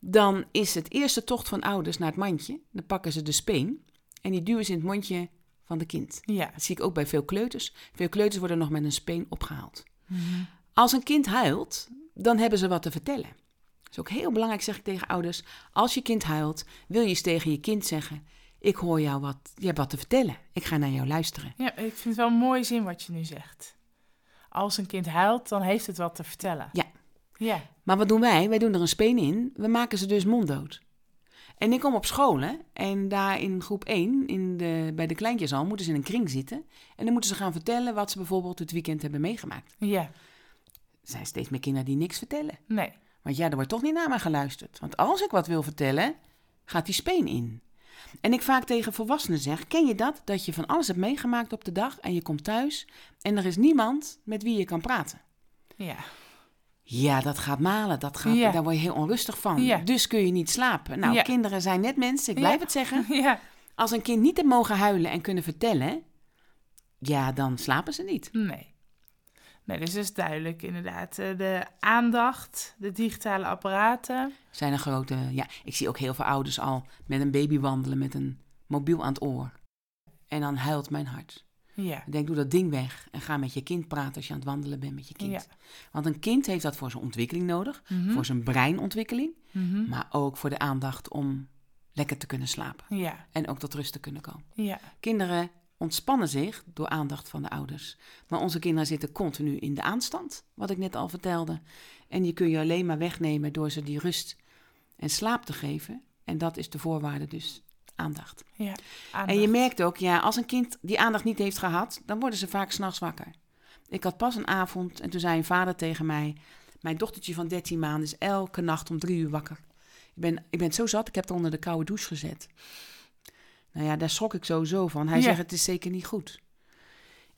Dan is het eerste tocht van ouders naar het mandje. Dan pakken ze de speen en die duwen ze in het mondje van de kind. Ja. Dat zie ik ook bij veel kleuters. Veel kleuters worden nog met een speen opgehaald. Mhm. Als een kind huilt, dan hebben ze wat te vertellen. Dat is ook heel belangrijk, zeg ik tegen ouders. Als je kind huilt, wil je eens tegen je kind zeggen... ik hoor jou wat, je hebt wat te vertellen. Ik ga naar jou luisteren. Ja, ik vind het wel een mooie zin wat je nu zegt. Als een kind huilt, dan heeft het wat te vertellen. Ja. Ja. Maar wat doen wij? Wij doen er een speen in. We maken ze dus monddood. En ik kom op scholen en daar in groep 1, in de, bij de kleintjes al, moeten ze in een kring zitten. En dan moeten ze gaan vertellen wat ze bijvoorbeeld het weekend hebben meegemaakt. Ja. Er zijn steeds meer kinderen die niks vertellen. Nee. Want ja, er wordt toch niet naar mij geluisterd. Want als ik wat wil vertellen, gaat die speen in. En ik vaak tegen volwassenen zeg, ken je dat? Dat je van alles hebt meegemaakt op de dag en je komt thuis en er is niemand met wie je kan praten. Ja. Ja, dat gaat malen, dat gaat, Ja. daar word je heel onrustig van. Ja. Dus kun je niet slapen. Nou, Ja. kinderen zijn net mensen, ik blijf het zeggen. *laughs* Ja. Als een kind niet heeft mogen huilen en kunnen vertellen, ja, dan slapen ze niet. Nee. Nee, dus dat is duidelijk inderdaad. Eh, De aandacht, de digitale apparaten. Zijn een grote, ja, ik zie ook heel veel ouders al met een baby wandelen met een mobiel aan het oor. En dan huilt mijn hart. Ja. Denk, doe dat ding weg en ga met je kind praten als je aan het wandelen bent met je kind. Ja. Want een kind heeft dat voor zijn ontwikkeling nodig, Mhm. voor zijn breinontwikkeling, Mhm. maar ook voor de aandacht om lekker te kunnen slapen Ja. en ook tot rust te kunnen komen. Ja. Kinderen ontspannen zich door aandacht van de ouders. Maar onze kinderen zitten continu in de aanstand, wat ik net al vertelde. En die kun je alleen maar wegnemen door ze die rust en slaap te geven. En dat is de voorwaarde dus aandacht. Ja. En je Aandacht. merkt ook, ja, als een kind die aandacht niet heeft gehad, dan worden ze vaak s'nachts wakker. Ik had pas een avond en toen zei een vader tegen mij: Mijn dochtertje van 13 maanden is elke nacht om drie uur wakker. Ik ben, ik ben zo zat, ik heb haar onder de koude douche gezet. Nou ja, daar schrok ik sowieso van. Hij Ja. zegt: Het is zeker niet goed.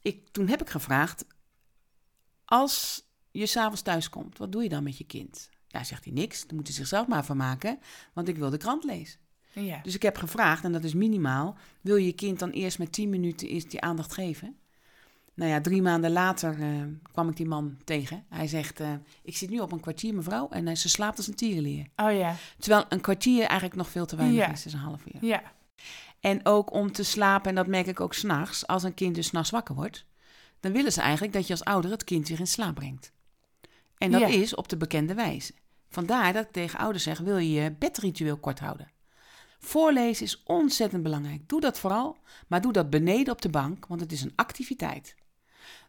Ik, toen heb ik gevraagd: Als je s'avonds thuis komt, wat doe je dan met je kind? Ja, zegt hij niks. Dan moet hij zichzelf maar vermaken, want ik wil de krant lezen. Ja. Dus ik heb gevraagd, en dat is minimaal, wil je je kind dan eerst met 10 minuten eerst die aandacht geven? Nou ja, drie maanden later eh, kwam ik die man tegen. Hij zegt, eh, ik zit nu op een kwartier mevrouw en eh, ze slaapt als een tierenleer. Oh ja. Terwijl een kwartier eigenlijk nog veel te weinig Ja. is, is een half uur. Ja. En ook om te slapen, en dat merk ik ook s'nachts, als een kind dus s'nachts wakker wordt, dan willen ze eigenlijk dat je als ouder het kind weer in slaap brengt. En dat Ja. is op de bekende wijze. Vandaar dat ik tegen ouders zeg, wil je je bedritueel kort houden? Voorlezen is ontzettend belangrijk. Doe dat vooral, maar doe dat beneden op de bank, want het is een activiteit.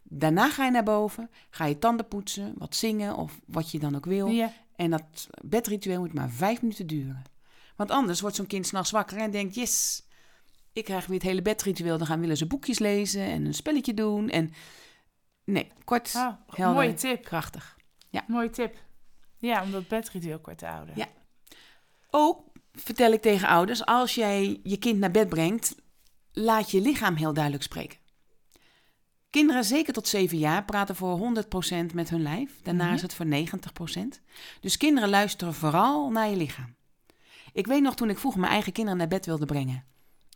Daarna ga je naar boven, ga je tanden poetsen, wat zingen of wat je dan ook wil. Ja. En dat bedritueel moet maar vijf minuten duren. Want anders wordt zo'n kind s'nachts wakker en denkt: Yes, ik krijg weer het hele bedritueel. Dan gaan willen ze boekjes lezen en een spelletje doen. En nee, kort, Oh, helder, mooie tip. krachtig. Mooie tip. Ja, om dat bedritueel kort te houden. Ja. Ook vertel ik tegen ouders: als jij je kind naar bed brengt, laat je lichaam heel duidelijk spreken. Kinderen, zeker tot 7 jaar, praten voor 100% met hun lijf. Daarna Mhm. is het voor 90%. Dus kinderen luisteren vooral naar je lichaam. Ik weet nog toen ik vroeger mijn eigen kinderen naar bed wilde brengen.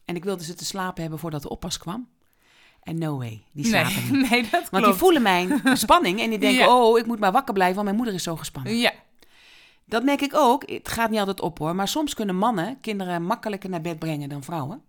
En ik wilde ze te slapen hebben voordat de oppas kwam. En no way, die slapen nee, *laughs* niet. nee, dat klopt. Want die voelen mijn spanning en die denken: Ja. oh, ik moet maar wakker blijven, want mijn moeder is zo gespannen. Ja, Dat merk ik ook. Het gaat niet altijd op hoor. Maar soms kunnen mannen kinderen makkelijker naar bed brengen dan vrouwen.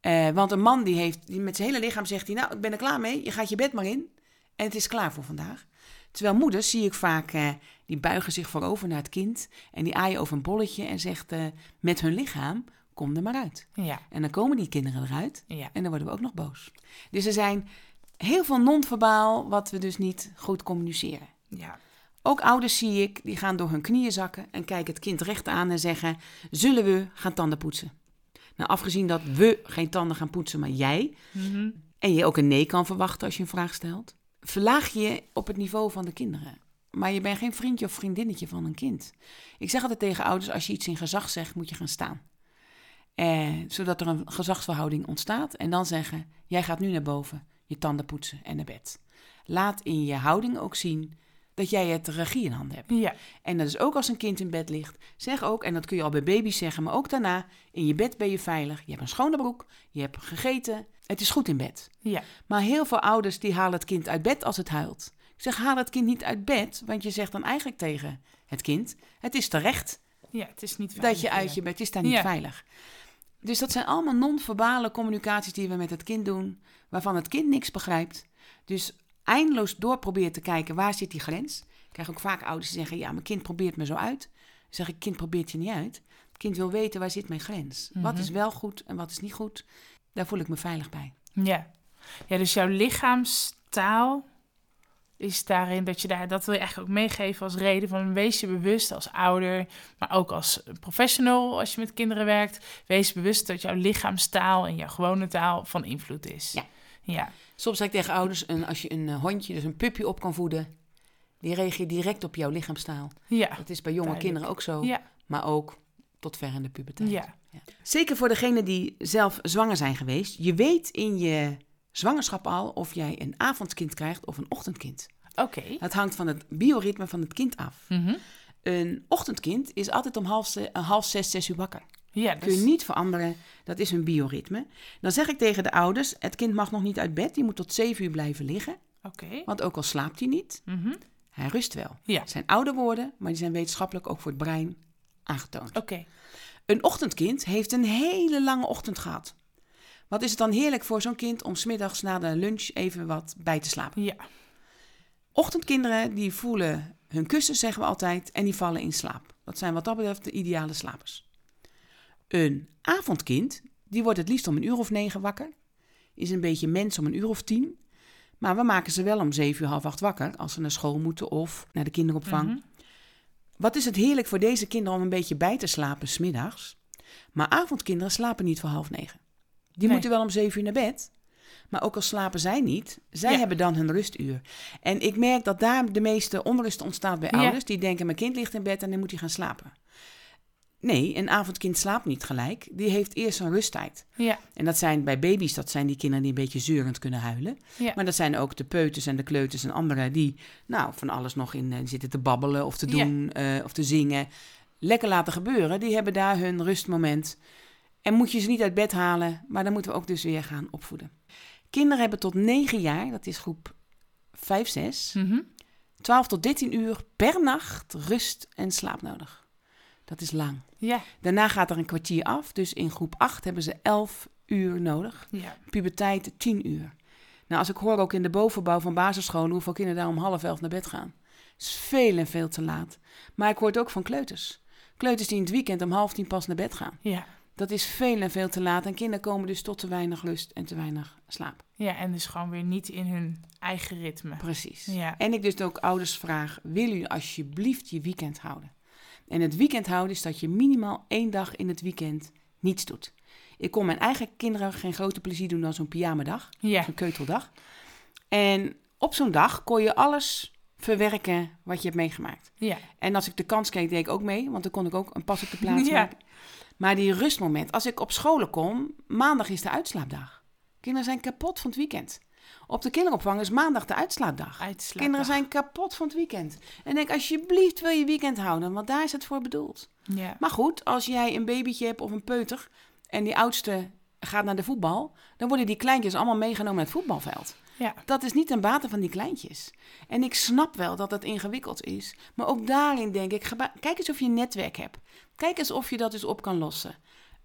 Eh, want een man die heeft, die met zijn hele lichaam zegt hij, nou ik ben er klaar mee. Je gaat je bed maar in. En het is klaar voor vandaag. Terwijl moeders zie ik vaak, eh, die buigen zich voorover naar het kind. En die aaien over een bolletje en zegt eh, met hun lichaam, kom er maar uit. ja, En dan komen die kinderen eruit. ja. En dan worden we ook nog boos. Dus er zijn heel veel non-verbaal wat we dus niet goed communiceren. ja. Ook ouders zie ik, die gaan door hun knieën zakken en kijken het kind recht aan en zeggen: Zullen we gaan tanden poetsen? Nou, afgezien dat we geen tanden gaan poetsen, maar jij, Mhm. en je ook een nee kan verwachten als je een vraag stelt, verlaag je op het niveau van de kinderen. Maar je bent geen vriendje of vriendinnetje van een kind. Ik zeg altijd tegen ouders: als je iets in gezag zegt, moet je gaan staan. Eh, zodat er een gezagsverhouding ontstaat. En dan zeggen: Jij gaat nu naar boven, je tanden poetsen en naar bed. Laat in je houding ook zien dat jij het regie in handen hebt. Ja, En dat is ook als een kind in bed ligt. Zeg ook, en dat kun je al bij baby's zeggen, maar ook daarna, in je bed ben je veilig. Je hebt een schone broek, je hebt gegeten, het is goed in bed. ja, Maar heel veel ouders die halen het kind uit bed als het huilt. Ik zeg, haal het kind niet uit bed, want je zegt dan eigenlijk tegen het kind, het is terecht ja, het is niet dat veilig je uit je bed, is daar niet Ja. veilig. Dus dat zijn allemaal non-verbale communicaties die we met het kind doen, waarvan het kind niks begrijpt. Dus eindeloos door proberen te kijken, waar zit die grens? Ik krijg ook vaak ouders die zeggen, ja, mijn kind probeert me zo uit. Dan zeg ik, kind probeert je niet uit. Het kind wil weten, waar zit mijn grens? Wat Mhm. is wel goed en wat is niet goed? Daar voel ik me veilig bij. Ja. ja, dus jouw lichaamstaal is daarin dat je daar, dat wil je eigenlijk ook meegeven als reden van wees je bewust als ouder, maar ook als professional als je met kinderen werkt. Wees bewust dat jouw lichaamstaal en jouw gewone taal van invloed is. Ja. Ja, Soms zeg ik tegen ouders, een, als je een eh, hondje, dus een pupje op kan voeden, die reageert direct op jouw lichaamstaal. ja, Dat is bij jonge Duidelijk. kinderen ook zo, ja, maar ook tot ver in de puberteit. ja. Zeker voor degenen die zelf zwanger zijn geweest. Je weet in je zwangerschap al of jij een avondkind krijgt of een ochtendkind. Oké. Het hangt van het bioritme van het kind af. Mhm. Een ochtendkind is altijd om half, eh, half zes, zes uur wakker. Ja, Kun je dus, niet veranderen. Dat is hun bioritme. Dan zeg ik tegen de ouders: het kind mag nog niet uit bed. Die moet tot zeven uur blijven liggen. oké. Want ook al slaapt hij niet, Mhm. hij rust wel. Ja, Het zijn oude woorden, maar die zijn wetenschappelijk ook voor het brein aangetoond. oké. Een ochtendkind heeft een hele lange ochtend gehad. Wat is het dan heerlijk voor zo'n kind om smiddags na de lunch even wat bij te slapen? Ja, Ochtendkinderen die voelen hun kussen, zeggen we altijd, en die vallen in slaap. Dat zijn wat dat betreft de ideale slapers. Een avondkind, die wordt het liefst om een uur of negen wakker. Is een beetje mens om een uur of tien. Maar we maken ze wel om zeven uur, half acht wakker als ze naar school moeten of naar de kinderopvang. Mhm. Wat is het heerlijk voor deze kinderen om een beetje bij te slapen smiddags. Maar avondkinderen slapen niet voor half negen. Die Nee. moeten wel om zeven uur naar bed. Maar ook al slapen zij niet, zij Ja. hebben dan hun rustuur. En ik merk dat daar de meeste onrust ontstaat bij Ja. ouders. Die denken, mijn kind ligt in bed en dan moet hij gaan slapen. Nee, een avondkind slaapt niet gelijk. Die heeft eerst een rusttijd. ja, En dat zijn bij baby's, dat zijn die kinderen die een beetje zeurend kunnen huilen. ja. Maar dat zijn ook de peuters en de kleuters en anderen die nou, van alles nog in eh, zitten te babbelen of te Ja. doen eh, of te zingen. Lekker laten gebeuren. Die hebben daar hun rustmoment. En moet je ze niet uit bed halen, maar dan moeten we ook dus weer gaan opvoeden. Kinderen hebben tot 9 jaar, dat is groep 5, 6, Mhm. 12 tot 13 uur per nacht rust en slaap nodig. Dat is lang. Ja, Daarna gaat er een kwartier af, dus in groep 8 hebben ze 11 uur nodig ja, puberteit 10 uur. Nou, als ik hoor ook in de bovenbouw van basisscholen hoeveel kinderen daar om half elf naar bed gaan. is veel en veel te laat. Maar ik hoor het ook van kleuters. Kleuters die in het weekend om half tien pas naar bed gaan. ja. Dat is veel en veel te laat. En kinderen komen dus tot te weinig lust en te weinig slaap. Ja, en dus gewoon weer niet in hun eigen ritme. Precies. Ja. En ik dus ook ouders vraag, willen jullie alsjeblieft je weekend houden? En het weekend houden is dat je minimaal één dag in het weekend niets doet. Ik kon mijn eigen kinderen geen groter plezier doen dan zo'n pyjamadag, Ja, een keuteldag. En op zo'n dag kon je alles verwerken wat je hebt meegemaakt. ja, En als ik de kans kreeg, deed ik ook mee, want dan kon ik ook een pas op de plaats Ja. maken. Maar die rustmoment, als ik op scholen kom, maandag is de uitslaapdag. Kinderen zijn kapot van het weekend. Op de kinderopvang is maandag de uitslaapdag. uitslaap. Kinderen zijn kapot van het weekend. En denk, alsjeblieft wil je weekend houden, want daar is het voor bedoeld. Ja, Maar goed, als jij een babytje hebt of een peuter en die oudste gaat naar de voetbal, dan worden die kleintjes allemaal meegenomen naar het voetbalveld. ja, Dat is niet ten bate van die kleintjes. En ik snap wel dat het ingewikkeld is. Maar ook daarin denk ik, kijk eens of je een netwerk hebt. Kijk eens of je dat eens op kan lossen.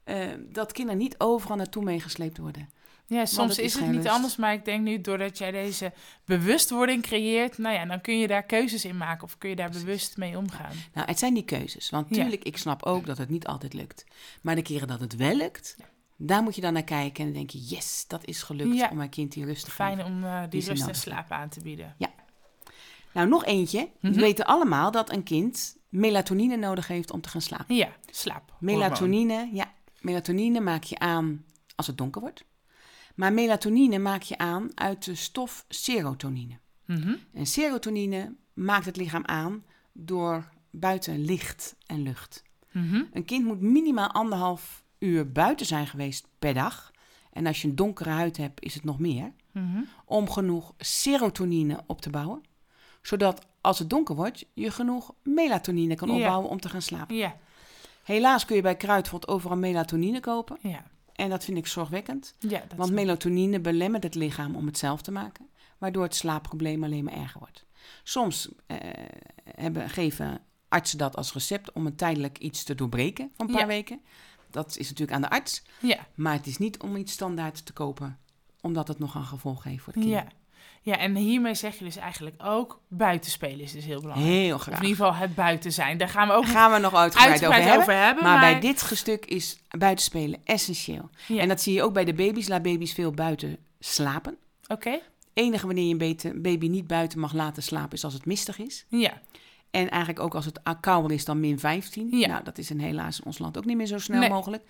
Eh, dat kinderen niet overal naartoe meegesleept worden. Ja soms is het niet anders, maar ik denk nu doordat jij deze bewustwording creëert, nou ja, dan kun je daar keuzes in maken of kun je daar bewust mee omgaan. Nou, het zijn die keuzes. Want Ja. tuurlijk, ik snap ook dat het niet altijd lukt. Maar de keren dat het wel lukt, daar moet je dan naar kijken. En dan denk je, yes, dat is gelukt Ja. om mijn kind die rust te geven. Fijn om eh, die ze rust en slaap aan te bieden. Nou, nog eentje. Mhm. We weten allemaal dat een kind melatonine nodig heeft om te gaan slapen. Ja, slaap. Melatonine, ja, melatonine maak je aan als het donker wordt. Maar melatonine maak je aan uit de stof serotonine. Mhm. En serotonine maakt het lichaam aan door buiten licht en lucht. Mhm. Een kind moet minimaal anderhalf uur buiten zijn geweest per dag. En als je een donkere huid hebt, is het nog meer. Mhm. Om genoeg serotonine op te bouwen. Zodat als het donker wordt, je genoeg melatonine kan opbouwen om te gaan slapen. Helaas kun je bij Kruidvat overal melatonine kopen. ja. En dat vind ik zorgwekkend. ja Want melatonine belemmert het lichaam om het zelf te maken. Waardoor het slaapprobleem alleen maar erger wordt. Soms eh, hebben, geven artsen dat als recept om een tijdelijk iets te doorbreken van een paar Ja. weken. Dat is natuurlijk aan de arts. Ja, Maar het is niet om iets standaard te kopen. Omdat het nog een gevolg heeft voor het kind. Ja. En hiermee zeg je dus eigenlijk ook buitenspelen is dus heel belangrijk. Heel Of in graag. ieder geval het buiten zijn. Daar gaan we ook gaan we nog uitgebreid, uitgebreid over over hebben. maar, bij dit stuk is buitenspelen essentieel. Ja. En dat zie je ook bij de baby's. Laat baby's veel buiten slapen. Oké, enige wanneer je een baby niet buiten mag laten slapen is als het mistig is. ja. En eigenlijk ook als het kouder is dan min 15. Ja. Nou, dat is in helaas in ons land ook niet meer zo snel Nee. mogelijk.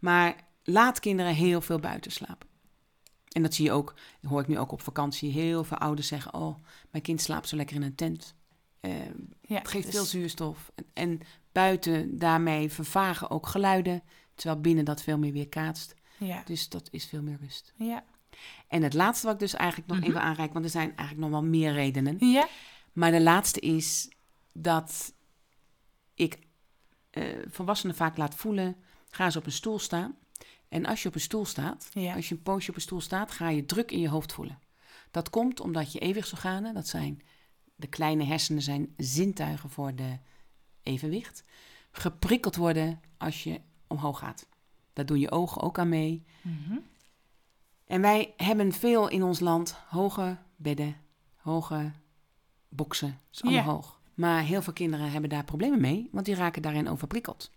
Maar laat kinderen heel veel buiten slapen. En dat zie je ook, hoor ik nu ook op vakantie, heel veel ouders zeggen... oh, mijn kind slaapt zo lekker in een tent. Eh, ja. het geeft dus- veel zuurstof. En, en buiten daarmee vervagen ook geluiden... terwijl binnen dat veel meer weerkaatst. Ja, Dus dat is veel meer rust. ja. En het laatste wat ik dus eigenlijk nog Mhm. even aanreik... want er zijn eigenlijk nog wel meer redenen... Ja, Maar de laatste is dat ik eh, volwassenen vaak laat voelen: ga eens op een stoel staan. En als je op een stoel staat, Ja. als je een poosje op een stoel staat, ga je druk in je hoofd voelen. Dat komt omdat je evenwichtsorganen, dat zijn de kleine hersenen, zijn zintuigen voor de evenwicht, geprikkeld worden als je omhoog gaat. Daar doen je ogen ook aan mee. Mhm. En wij hebben veel in ons land hoge bedden, hoge boksen. Is allemaal Ja. hoog. Maar heel veel kinderen hebben daar problemen mee, want die raken daarin overprikkeld.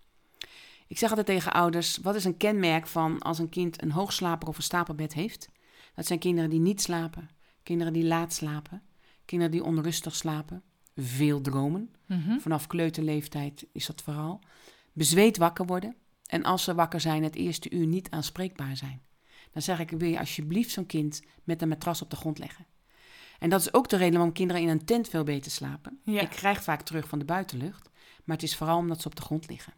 Ik zeg altijd tegen ouders, wat is een kenmerk van als een kind een hoogslaper of een stapelbed heeft? Dat zijn kinderen die niet slapen, kinderen die laat slapen, kinderen die onrustig slapen, veel dromen. Mhm. Vanaf kleuterleeftijd is dat vooral. Bezweet wakker worden. En als ze wakker zijn, het eerste uur niet aanspreekbaar zijn. Dan zeg ik, wil je alsjeblieft zo'n kind met een matras op de grond leggen. En dat is ook de reden waarom kinderen in een tent veel beter slapen. Ja. Ik krijg vaak terug van de buitenlucht. Maar het is vooral omdat ze op de grond liggen.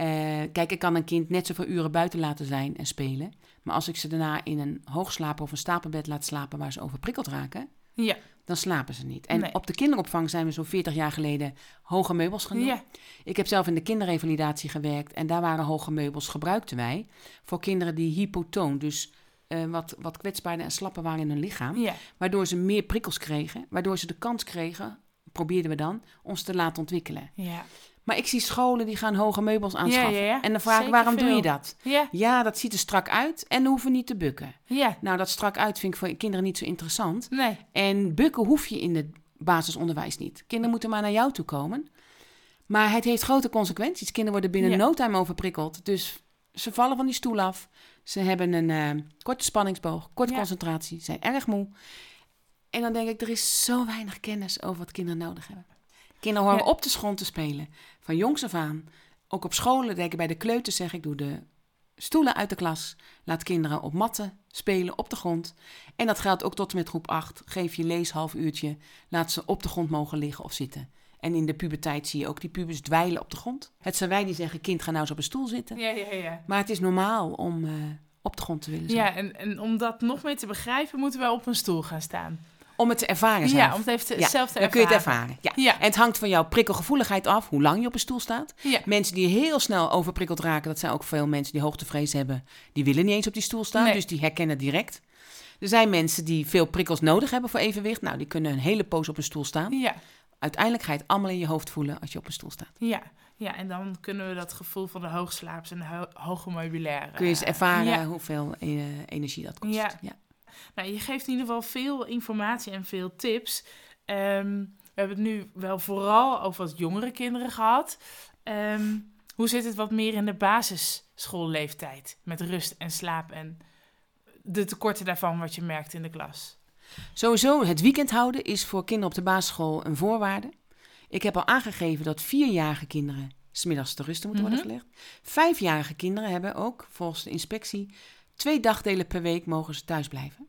Eh, kijk, ik kan een kind net zoveel uren buiten laten zijn en spelen. Maar als ik ze daarna in een hoogslaper of een stapelbed laat slapen waar ze overprikkeld raken, Ja, dan slapen ze niet. En Nee. op de kinderopvang zijn we zo'n 40 jaar geleden hoge meubels gaan doen. ja, Ik heb zelf in de kinderrevalidatie gewerkt en daar waren hoge meubels gebruikten wij voor kinderen die hypotoon, dus eh, wat, wat kwetsbaarder en slapper waren in hun lichaam, ja. waardoor ze meer prikkels kregen, waardoor ze de kans kregen, probeerden we dan, ze te laten ontwikkelen. ja. Maar ik zie scholen die gaan hoge meubels aanschaffen. ja, ja. En dan vraag ik, waarom doe je dat? Ja, dat ziet er strak uit en dan hoeven niet te bukken. ja. Nou, dat strak uit vind ik voor kinderen niet zo interessant. Nee. En bukken hoef je in het basisonderwijs niet. Kinderen moeten maar naar jou toe komen. Maar het heeft grote consequenties. Kinderen worden binnen no time overprikkeld. Dus ze vallen van die stoel af. Ze hebben een eh, korte spanningsboog, korte concentratie, zijn erg moe. En dan denk ik, er is zo weinig kennis over wat kinderen nodig hebben. Kinderen horen Ja. op de grond te spelen, van jongs af aan. Ook op scholen, denk ik, bij de kleuters zeg ik, doe de stoelen uit de klas. Laat kinderen op matten spelen, op de grond. En dat geldt ook tot en met groep 8. Geef je lees half uurtje, laat ze op de grond mogen liggen of zitten. En in de puberteit zie je ook die pubers dweilen op de grond. Het zijn wij die zeggen, kind, ga nou eens op een stoel zitten. Ja, ja, ja. Maar het is normaal om eh, op de grond te willen zijn. Ja, en, en om dat nog meer te begrijpen, moeten we op een stoel gaan staan. Om het te ervaren zelf. Ja, om het even te, Ja, zelf te dan kun je ervaren. het ervaren. Ja. Ja. En het hangt van jouw prikkelgevoeligheid af, hoe lang je op een stoel staat. Ja. Mensen die heel snel overprikkeld raken, dat zijn ook veel mensen die hoogtevrees hebben, die willen niet eens op die stoel staan, Nee. dus die herkennen direct. Er zijn mensen die veel prikkels nodig hebben voor evenwicht. Nou, die kunnen een hele poos op een stoel staan. Ja, Uiteindelijk ga je het allemaal in je hoofd voelen als je op een stoel staat. ja, ja, en dan kunnen we dat gevoel van de hoogslaaps en de ho hoge meubilaire... Kun je eens eh, ervaren Ja. hoeveel eh, energie dat kost. Ja. Nou, je geeft in ieder geval veel informatie en veel tips. Ehm, we hebben het nu wel vooral over wat jongere kinderen gehad. Ehm, hoe zit het wat meer in de basisschoolleeftijd? Met rust en slaap en de tekorten daarvan wat je merkt in de klas. Sowieso, het weekend houden is voor kinderen op de basisschool een voorwaarde. Ik heb al aangegeven dat vierjarige kinderen smiddags te rusten moeten worden Mhm. gelegd. Vijfjarige kinderen hebben ook, volgens de inspectie, twee dagdelen per week mogen ze thuis blijven.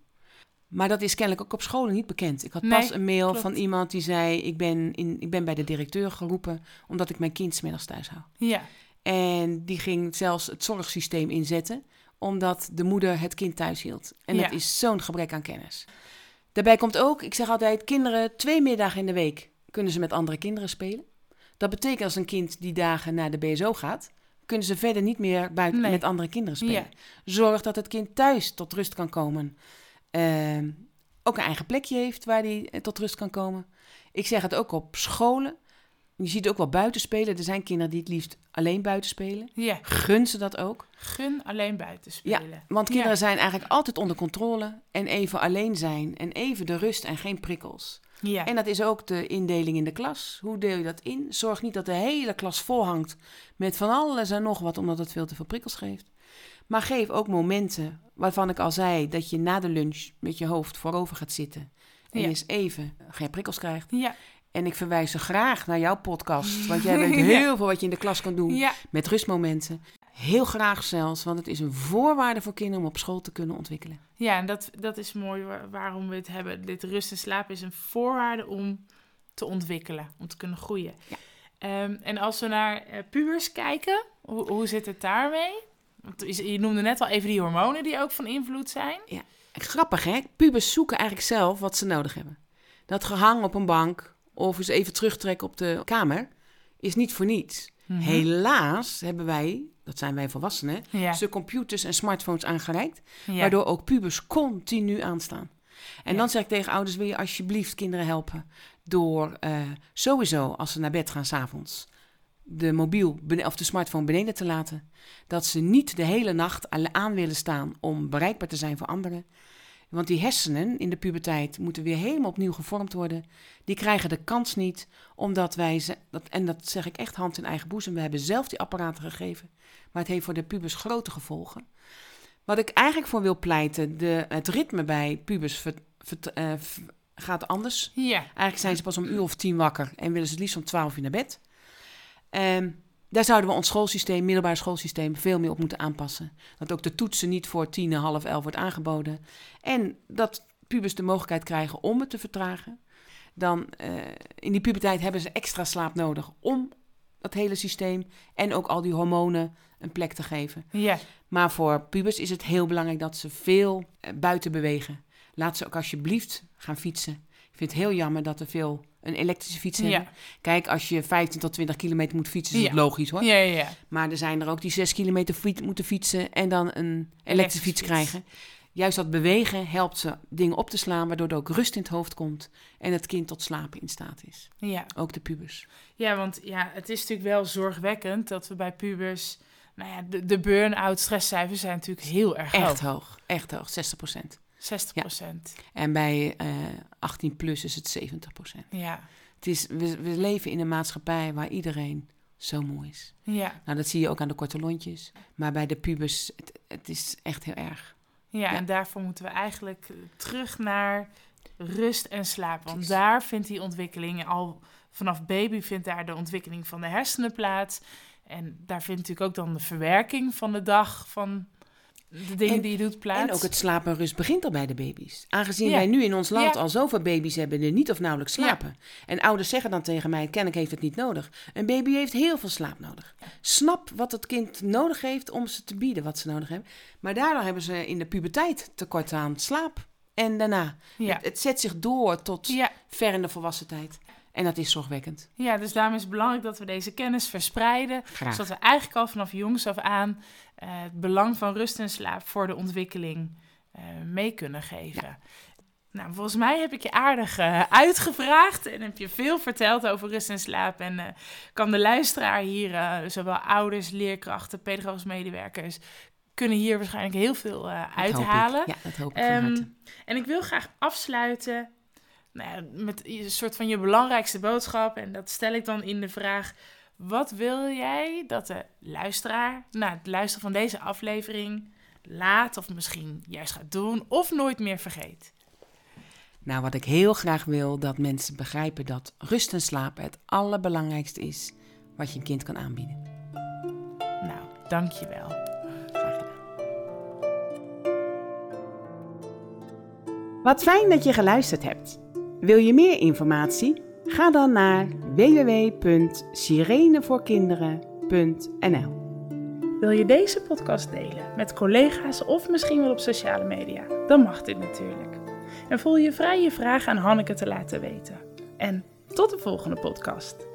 Maar dat is kennelijk ook op scholen niet bekend. Ik had Nee, pas een mail klopt. van iemand die zei: ik ben, in, ik ben bij de directeur geroepen omdat ik mijn kind smiddags thuis hou. Ja, En die ging zelfs het zorgsysteem inzetten, omdat de moeder het kind thuis hield. En dat is zo'n gebrek aan kennis. Daarbij komt ook, ik zeg altijd, kinderen twee middagen in de week kunnen ze met andere kinderen spelen. Dat betekent als een kind die dagen naar de BSO gaat, kunnen ze verder niet meer buiten Nee. met andere kinderen spelen. Ja. Zorg dat het kind thuis tot rust kan komen. Ehm, ook een eigen plekje heeft waar hij eh, tot rust kan komen. Ik zeg het ook op scholen. Je ziet ook wel buiten spelen. Er zijn kinderen die het liefst alleen buiten spelen. ja. Gun ze dat ook. Gun alleen buiten spelen. Want kinderen Ja. zijn eigenlijk altijd onder controle. En even alleen zijn. En even de rust en geen prikkels. Ja. En dat is ook de indeling in de klas. Hoe deel je dat in? Zorg niet dat de hele klas vol hangt met van alles en nog wat, omdat het veel te veel prikkels geeft. Maar geef ook momenten waarvan ik al zei dat je na de lunch met je hoofd voorover gaat zitten. En Ja. eens even geen prikkels krijgt. ja. En ik verwijs ze graag naar jouw podcast. Want *laughs* jij weet Ja. heel veel wat je in de klas kan doen. Met rustmomenten. Heel graag zelfs, want het is een voorwaarde voor kinderen om op school te kunnen ontwikkelen. Ja, en dat, dat is mooi waar- waarom we het hebben. Dit rust en slaap is een voorwaarde om te ontwikkelen, om te kunnen groeien. Ja. Ehm, en als we naar eh, pubers kijken, hoe, hoe zit het daarmee? Want je noemde net al even die hormonen die ook van invloed zijn. Grappig hè? Pubers zoeken eigenlijk zelf wat ze nodig hebben. Dat gehang op een bank of eens even terugtrekken op de kamer is niet voor niets. Mhm. Helaas hebben wij, dat zijn wij volwassenen, Ja. ze computers en smartphones aangereikt, ja. waardoor ook pubers continu aanstaan. En Ja. dan zeg ik tegen ouders, wil je alsjeblieft kinderen helpen door eh, sowieso als ze naar bed gaan s'avonds de mobiel of de smartphone beneden te laten. Dat ze niet de hele nacht aan willen staan om bereikbaar te zijn voor anderen. Want die hersenen in de puberteit moeten weer helemaal opnieuw gevormd worden. Die krijgen de kans niet, omdat wij, ze- dat, en dat zeg ik echt hand in eigen boezem, we hebben zelf die apparaten gegeven. Maar het heeft voor de pubers grote gevolgen. Wat ik eigenlijk voor wil pleiten, de, het ritme bij pubers ver- ver- eh, gaat anders. Ja. Eigenlijk zijn ze pas om uur of tien wakker en willen ze het liefst om twaalf uur naar bed. Ehm, daar zouden we ons schoolsysteem, middelbaar schoolsysteem, veel meer op moeten aanpassen. Dat ook de toetsen niet voor tien en half elf wordt aangeboden. En dat pubers de mogelijkheid krijgen om het te vertragen. Dan eh, in die puberteit hebben ze extra slaap nodig om dat hele systeem en ook al die hormonen een plek te geven. Ja. Maar voor pubers is het heel belangrijk dat ze veel eh, buiten bewegen. Laat ze ook alsjeblieft gaan fietsen. Ik vind het heel jammer dat er veel een elektrische fiets hebben. Ja. Kijk, als je 15 tot 20 kilometer moet fietsen, is Ja. het logisch hoor. Ja, ja, ja. Maar er zijn er ook die 6 kilometer fiet, moeten fietsen en dan een elektrische fiets krijgen. Juist dat bewegen helpt ze dingen op te slaan, waardoor er ook rust in het hoofd komt en het kind tot slapen in staat is. Ja. Ook de pubers. Ja, want ja, het is natuurlijk wel zorgwekkend dat we bij pubers... Nou ja, de, de burn-out stresscijfers zijn natuurlijk heel erg Echt hoog. hoog, echt hoog, 60 procent. 60 procent. En bij eh 18 plus is het 70 procent. Ja. Het is, we, we leven in een maatschappij waar iedereen zo mooi is. Ja. Nou, dat zie je ook aan de korte lontjes. Maar bij de pubers, het, het is echt heel erg. Ja, Ja. en daarvoor moeten we eigenlijk eh, terug naar rust en slaap. Want daar vindt die ontwikkeling al vanaf baby vindt daar de ontwikkeling van de hersenen plaats. En daar vindt natuurlijk ook dan de verwerking van de dag van de dingen En- die je doet plaats. En ook het slaap en rust begint al bij de baby's. Aangezien Ja. wij nu in ons land Ja. al zoveel baby's hebben die niet of nauwelijks Ja. slapen. En ouders zeggen dan tegen mij, kennelijk heeft het niet nodig. Een baby heeft heel veel slaap nodig. Snap wat het kind nodig heeft om ze te bieden wat ze nodig hebben. Maar daardoor hebben ze in de puberteit tekort aan slaap. En daarna. Het, het zet zich door tot ver in de volwassen tijd. En dat is zorgwekkend. ja, dus daarom is het belangrijk dat we deze kennis verspreiden. Graag. Zodat we eigenlijk al vanaf jongs af aan eh, het belang van rust en slaap voor de ontwikkeling eh, mee kunnen geven. Nou, volgens mij heb ik je aardig eh, uitgevraagd en heb je veel verteld over rust en slaap. En kan de luisteraar hier, zowel ouders, leerkrachten, pedagogisch medewerkers, kunnen hier waarschijnlijk heel veel uithalen. Ja, dat hoop ik harte. en ik wil graag afsluiten nou ja, met een soort van je belangrijkste boodschap. En dat stel ik dan in de vraag: wat wil jij dat de luisteraar na het luisteren van deze aflevering laat, of misschien juist gaat doen, of nooit meer vergeet? Nou, wat ik heel graag wil, dat mensen begrijpen dat rust en slaap het allerbelangrijkste is wat je een kind kan aanbieden. Nou, dankjewel. Graag gedaan. Wat fijn dat je geluisterd hebt. Wil je meer informatie? Ga dan naar www.sirenevoorkinderen.nl Wil je deze podcast delen met collega's of misschien wel op sociale media? Dan mag dit natuurlijk. En voel je vrij je vragen aan Hanneke te laten weten. En tot de volgende podcast.